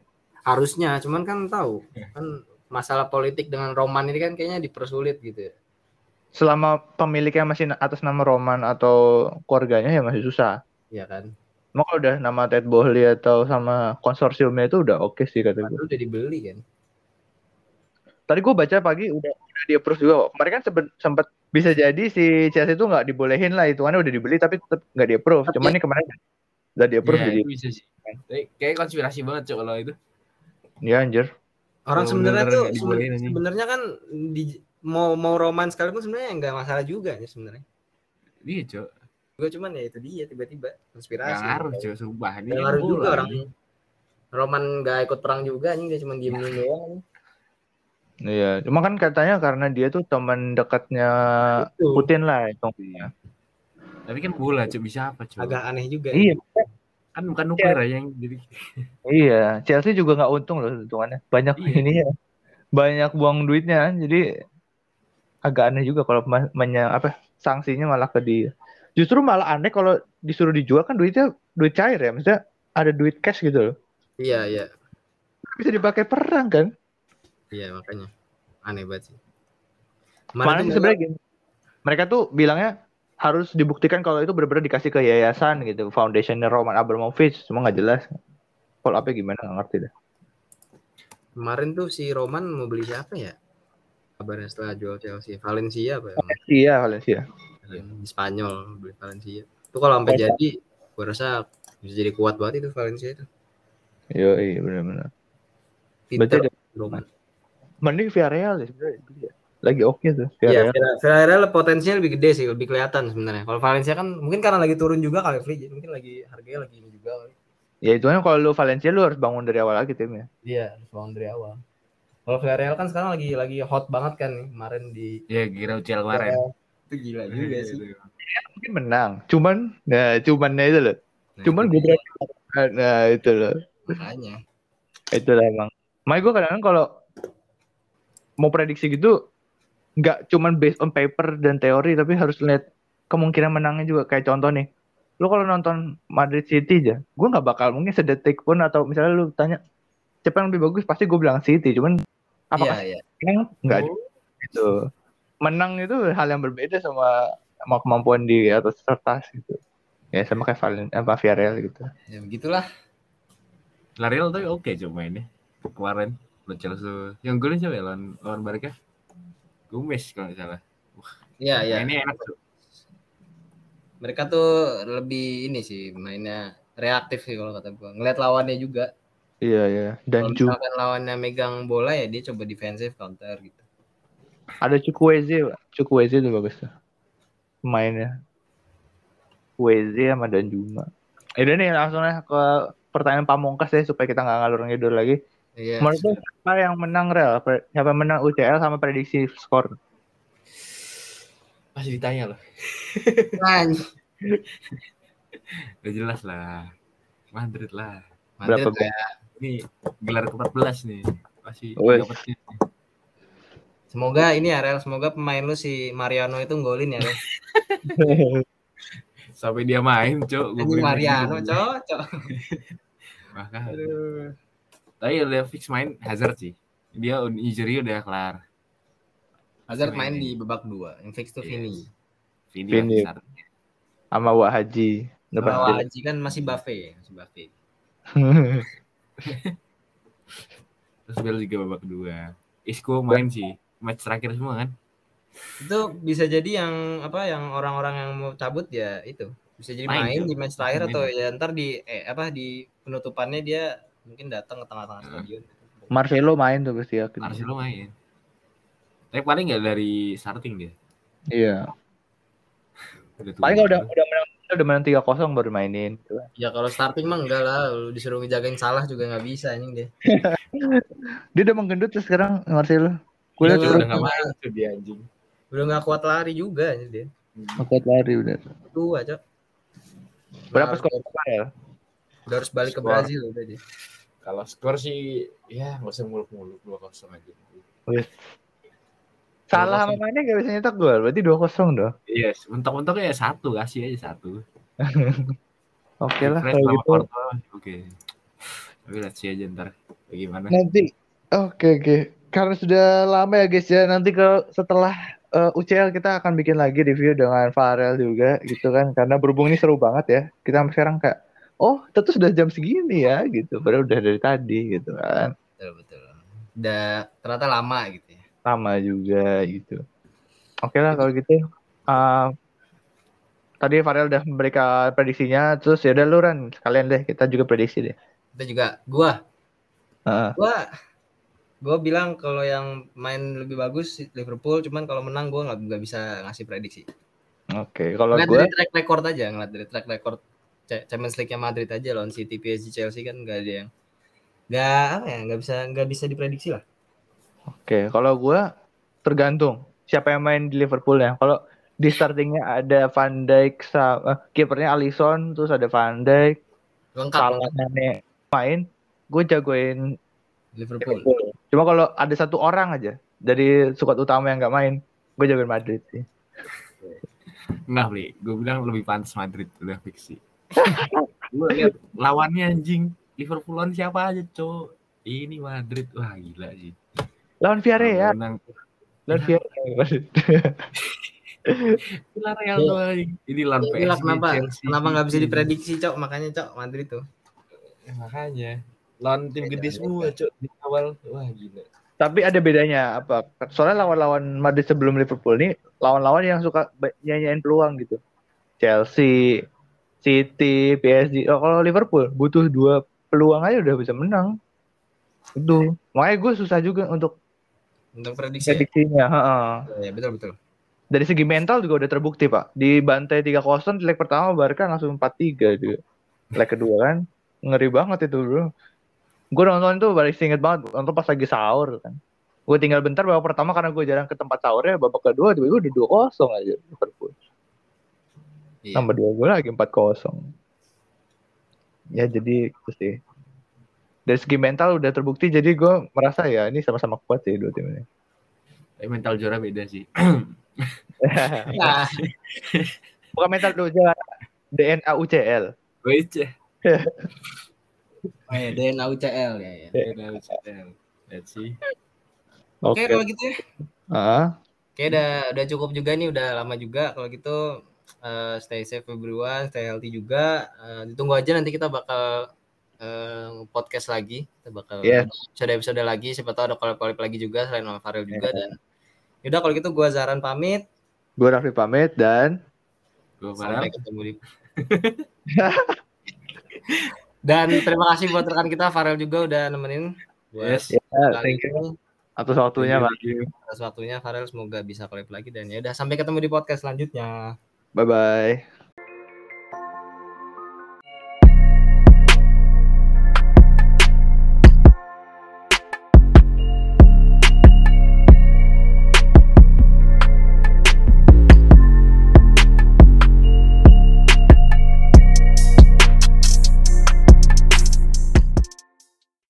Speaker 1: Harusnya cuman kan tahu kan masalah politik dengan Roman ini kan kayaknya dipersulit gitu ya
Speaker 2: Selama pemiliknya masih atas nama Roman atau keluarganya ya masih susah.
Speaker 1: Iya kan
Speaker 2: Emang kalau udah nama Ted Bohley atau sama konsorsiumnya itu udah oke sih kata gue.
Speaker 1: Udah dibeli kan
Speaker 2: Tadi gue baca pagi udah udah di approve juga. kok. Kemarin kan sempet, sempet bisa jadi si Chelsea itu nggak dibolehin lah itu udah dibeli tapi tetap nggak di approve. Cuman ini kemarin udah di approve
Speaker 3: Iya,
Speaker 2: jadi
Speaker 3: itu bisa sih. Kayak konspirasi banget cok kalau itu.
Speaker 2: Ya anjir.
Speaker 1: orang sebenarnya tuh sebenarnya kan di mau mau Roman sekalipun sebenarnya nggak masalah juga ya sebenarnya
Speaker 3: Iya cok.
Speaker 1: gue cuman ya itu dia tiba-tiba konspirasi
Speaker 3: Gak ngaruh cok sumpah. Ini kan
Speaker 1: ngaruh juga orang. Roman nggak ikut perang juga anjing dia cuma diem diem doang.
Speaker 2: Iya, cuma kan katanya karena dia tuh teman dekatnya. Putin lah itu.
Speaker 3: Iya. Tapi kan bola cok bisa apa cok.
Speaker 1: agak aneh juga
Speaker 2: Iya,
Speaker 3: Kan bukan nuklir aja yang jadi.
Speaker 2: iya. Chelsea juga nggak untung loh hitungannya. Banyak
Speaker 3: Iya.
Speaker 2: ini ya. Banyak buang duitnya, jadi agak aneh juga kalau ma- menya apa sanksinya malah ke dia. Justru malah aneh kalau disuruh dijual kan duitnya duit cair ya, maksudnya ada duit cash gitu loh.
Speaker 1: iya iya
Speaker 2: Bisa dipakai perang kan?
Speaker 1: iya makanya aneh banget sih
Speaker 2: Mana sebenarnya gini. Mereka tuh bilangnya harus dibuktikan kalau itu benar-benar dikasih ke yayasan gitu, foundationnya Roman Abramovich, semua nggak jelas. Kalau apa gimana nggak ngerti deh.
Speaker 1: kemarin tuh si Roman mau beli siapa ya kabarnya setelah jual Chelsea Valencia apa ya
Speaker 2: Iya, Valencia.
Speaker 1: di Spanyol beli Valencia itu kalau sampai jadi gue rasa bisa jadi kuat banget itu Valencia itu
Speaker 2: Iya, iya benar-benar. Berarti
Speaker 1: Roman
Speaker 2: mending Villarreal deh sebenarnya. Lagi oke tuh
Speaker 1: Iya,
Speaker 2: Villarreal.
Speaker 1: Villa- Villarreal potensinya lebih gede sih, lebih kelihatan sebenarnya. Kalau Valencia kan mungkin karena lagi turun juga kali free, mungkin lagi harganya lagi ini juga. kali.
Speaker 2: Ya itu kan kalau lu Valencia lu harus bangun dari awal lagi timnya.
Speaker 1: Iya, harus bangun dari awal. Kalau Villarreal kan sekarang lagi lagi hot banget kan nih, kemarin di
Speaker 3: Ya kira Ucel kemarin.
Speaker 1: itu gila juga
Speaker 3: Iya,
Speaker 1: sih.
Speaker 3: iya.
Speaker 2: Mungkin menang. Cuman nah cumannya itu loh.
Speaker 1: Nah,
Speaker 2: Cuman gue berani nah itu loh.
Speaker 1: makanya
Speaker 2: Itu lah emang. Makanya gue kadang-kadang kalau mau prediksi gitu nggak cuman based on paper dan teori tapi harus lihat kemungkinan menangnya juga. Kayak contoh nih lu kalau nonton Madrid City aja gue nggak bakal mungkin sedetik pun atau misalnya lu tanya siapa yang lebih bagus? Pasti gue bilang City. Cuman apakah
Speaker 1: iya iya.
Speaker 2: menang nggak gitu. Menang itu hal yang berbeda sama sama kemampuan di atas kertas gitu. Ya sama kayak Valen apa Villarreal gitu.
Speaker 1: Ya begitulah.
Speaker 3: Villarreal tuh oke coba ini kemarin lo Chelsea. Yang golin siapa ya? Lawan lawan Barca Gomez kalau nggak salah.
Speaker 1: Iya iya.
Speaker 3: ini enak tuh.
Speaker 1: Mereka tuh lebih ini sih mainnya reaktif sih kalau kata gua. Ngeliat lawannya juga.
Speaker 2: Iya iya. Dan
Speaker 1: kalau
Speaker 2: juga
Speaker 1: lawannya megang bola ya dia coba defensif counter gitu.
Speaker 2: Ada Chukwueze Pak. Chukwueze tuh bagus tuh. Pemainnya Chukwueze sama Danjuma. Eh udah nih langsung ya ke pertanyaan pamungkas ya supaya kita nggak ngalur ngidul lagi
Speaker 1: iya.
Speaker 2: Menurut siapa yang menang real? Siapa yang menang UCL sama prediksi skor?
Speaker 3: Masih ditanya loh.
Speaker 1: Anj- [LAUGHS]
Speaker 3: udah jelas lah. Madrid lah.
Speaker 1: Madrid
Speaker 2: Berapa
Speaker 1: ya.
Speaker 3: ini gelar ke-14 nih. Dapetnya
Speaker 1: semoga ini ya Rel semoga pemain lu si Mariano itu golin ya [LAUGHS]
Speaker 3: sampai dia main cok.
Speaker 1: Mariano
Speaker 3: lagi.
Speaker 1: cocok [LAUGHS]
Speaker 3: Makanya. Tapi udah fix main Hazard sih. Dia injury udah kelar.
Speaker 1: Hazard main di babak dua yang fix tuh. Vini
Speaker 3: Vini
Speaker 2: Vini. sama Wah Haji. Dia.
Speaker 1: Haji kan masih Buffet masih Buffet. [LAUGHS]
Speaker 3: Terus Bel juga babak kedua. Isco main sih. Match terakhir semua kan.
Speaker 1: Itu bisa jadi yang apa yang orang-orang yang mau cabut ya itu. Bisa jadi
Speaker 3: Main,
Speaker 1: main, di match terakhir
Speaker 3: Main.
Speaker 1: atau ya ntar di eh apa di penutupannya dia mungkin datang ke tengah-tengah
Speaker 3: Hmm.
Speaker 1: stadion
Speaker 2: Marcelo main tuh pasti yakin
Speaker 3: Marcelo main. Tapi paling nggak dari starting dia.
Speaker 2: Iya. [LAUGHS]
Speaker 3: Udah
Speaker 2: paling kalau udah udah menang udah menang tiga kosong baru mainin. Gitu.
Speaker 1: ya kalau starting mah enggak lah. Lu disuruh ngejagain salah juga nggak bisa anjing dia. [LAUGHS]
Speaker 2: Dia udah menggendut tuh sekarang Marcelo. Gue
Speaker 1: Udah
Speaker 2: liat
Speaker 3: udah nggak main tuh dia anjing.
Speaker 1: Udah nggak kuat lari juga anjing dia.
Speaker 2: Kuat lari udah.
Speaker 1: Tua cok.
Speaker 2: Berapa
Speaker 1: Udah
Speaker 2: skor ya
Speaker 1: udah harus balik ke
Speaker 3: Skor.
Speaker 1: Brazil udah dia.
Speaker 3: Kalau skor sih ya nggak usah muluk-muluk dua kosong aja.
Speaker 2: Salah sama mainnya gak bisa nyetak gol? Berarti dua kosong dong.
Speaker 3: Iya mentok-mentok ya satu kasih aja satu. [LAUGHS]
Speaker 2: Oke lah
Speaker 3: Fred
Speaker 2: kalau gitu.
Speaker 3: Porto, oke. Tapi sih aja ntar bagaimana.
Speaker 2: Nanti oke oke. Karena sudah lama ya guys ya. Nanti ke setelah eh, UCL kita akan bikin lagi review dengan Farel juga gitu kan. Karena berhubung ini seru banget ya. Kita sampai sekarang kayak oh tentu sudah jam segini ya gitu. Padahal udah dari tadi gitu kan.
Speaker 1: Betul betul. Udah ternyata lama gitu ya.
Speaker 2: Sama juga gitu. Oke lah kalau gitu. Eh, tadi Farel udah memberikan prediksinya terus ya udah lu Ran. Sekalian deh kita juga prediksi deh.
Speaker 1: Kita juga. Gua.
Speaker 2: Heeh.
Speaker 1: gua. Gua bilang kalau yang main lebih bagus Liverpool. Cuman kalau menang gua nggak nggak bisa ngasih prediksi.
Speaker 2: Oke kalau
Speaker 1: ngeliat
Speaker 2: gue
Speaker 1: dari track record aja ngeliat dari track record Champions League-nya Madrid aja lawan City PSG Chelsea kan nggak ada yang nggak apa ya nggak bisa nggak bisa diprediksi lah
Speaker 2: Oke, kalau gue tergantung siapa yang main di Liverpool ya. Kalau di startingnya ada Van Dijk sama kipernya Alisson, terus ada Van Dijk,
Speaker 1: lengkap
Speaker 2: Salah. Mane main, gue jagoin
Speaker 1: Liverpool
Speaker 2: Liverpool. Cuma kalau ada satu orang aja dari squad utama yang nggak main, gue jagoin Madrid sih.
Speaker 3: Enggak, Bli. Gue bilang lebih pantas Madrid. Udah fix lihat lawannya anjing. Liverpool lawan siapa aja, cowok. Ini Madrid. Wah, gila sih.
Speaker 2: Lawan Villarreal,
Speaker 3: Menang.
Speaker 2: lawan Villarreal. [LAUGHS]
Speaker 3: Villarreal anjing. Ini lawan PSG.
Speaker 1: itulah kenapa
Speaker 3: Chelsea.
Speaker 1: kenapa nggak bisa diprediksi cok makanya cok Madrid tuh
Speaker 3: Ya, makanya. Lawan tim gede semua, cok. Di awal. Wah, gila.
Speaker 2: Tapi ada bedanya apa? Soalnya lawan-lawan Madrid sebelum Liverpool nih lawan-lawan yang suka nyanyain peluang gitu. Chelsea, City, PSG. Oh, kalau Liverpool butuh dua peluang aja udah bisa menang. Itu. Makanya gue susah juga untuk
Speaker 1: untuk prediksi ya?
Speaker 2: prediksinya. heeh.
Speaker 1: ya betul betul
Speaker 2: Dari segi mental juga udah terbukti, Pak. Di bantai 3-0 di leg pertama Barca langsung 4-3 juga. Leg kedua kan ngeri banget itu, Bro. Gue nonton itu balik inget banget, nonton pas lagi sahur kan. Gue tinggal bentar babak pertama karena gue jarang ke tempat sahurnya, babak kedua tiba-tiba udah 2-0 aja Liverpool.
Speaker 1: Iya.
Speaker 2: Tambah dua gol lagi 4-0. Ya jadi itu sih. dari segi mental udah terbukti jadi gue merasa ya ini sama-sama kuat sih dua tim ini.
Speaker 3: Tapi mental juara beda sih. [LAUGHS]
Speaker 1: Nah,
Speaker 2: Bukan mental jalan DNA UCL.
Speaker 3: Wait,
Speaker 1: oh ya DNA UCL ya. ya.
Speaker 3: Let's see.
Speaker 1: Oke
Speaker 2: Oke.
Speaker 1: kalau gitu ya.
Speaker 2: Ah,
Speaker 1: Oke udah udah cukup juga nih udah lama juga kalau gitu eh, stay safe everyone, stay healthy juga. Eh, ditunggu aja nanti kita bakal eh, podcast lagi. Kita bakal
Speaker 2: Yes.
Speaker 1: episode episode lagi. Siapa tahu ada collab-collab lagi juga selain sama Farel juga
Speaker 2: Yeah.
Speaker 1: dan Yaudah kalau gitu gua Zaran pamit.
Speaker 2: gue Raffi pamit dan
Speaker 3: Gue
Speaker 1: Sampai ketemu di [LAUGHS] Dan terima kasih buat rekan kita Farel juga udah nemenin
Speaker 3: Yes.
Speaker 1: kali
Speaker 2: thank you atas waktunya Mas.
Speaker 1: Atas waktunya Farel semoga bisa collab lagi dan ya udah sampai ketemu di podcast selanjutnya.
Speaker 2: Bye bye.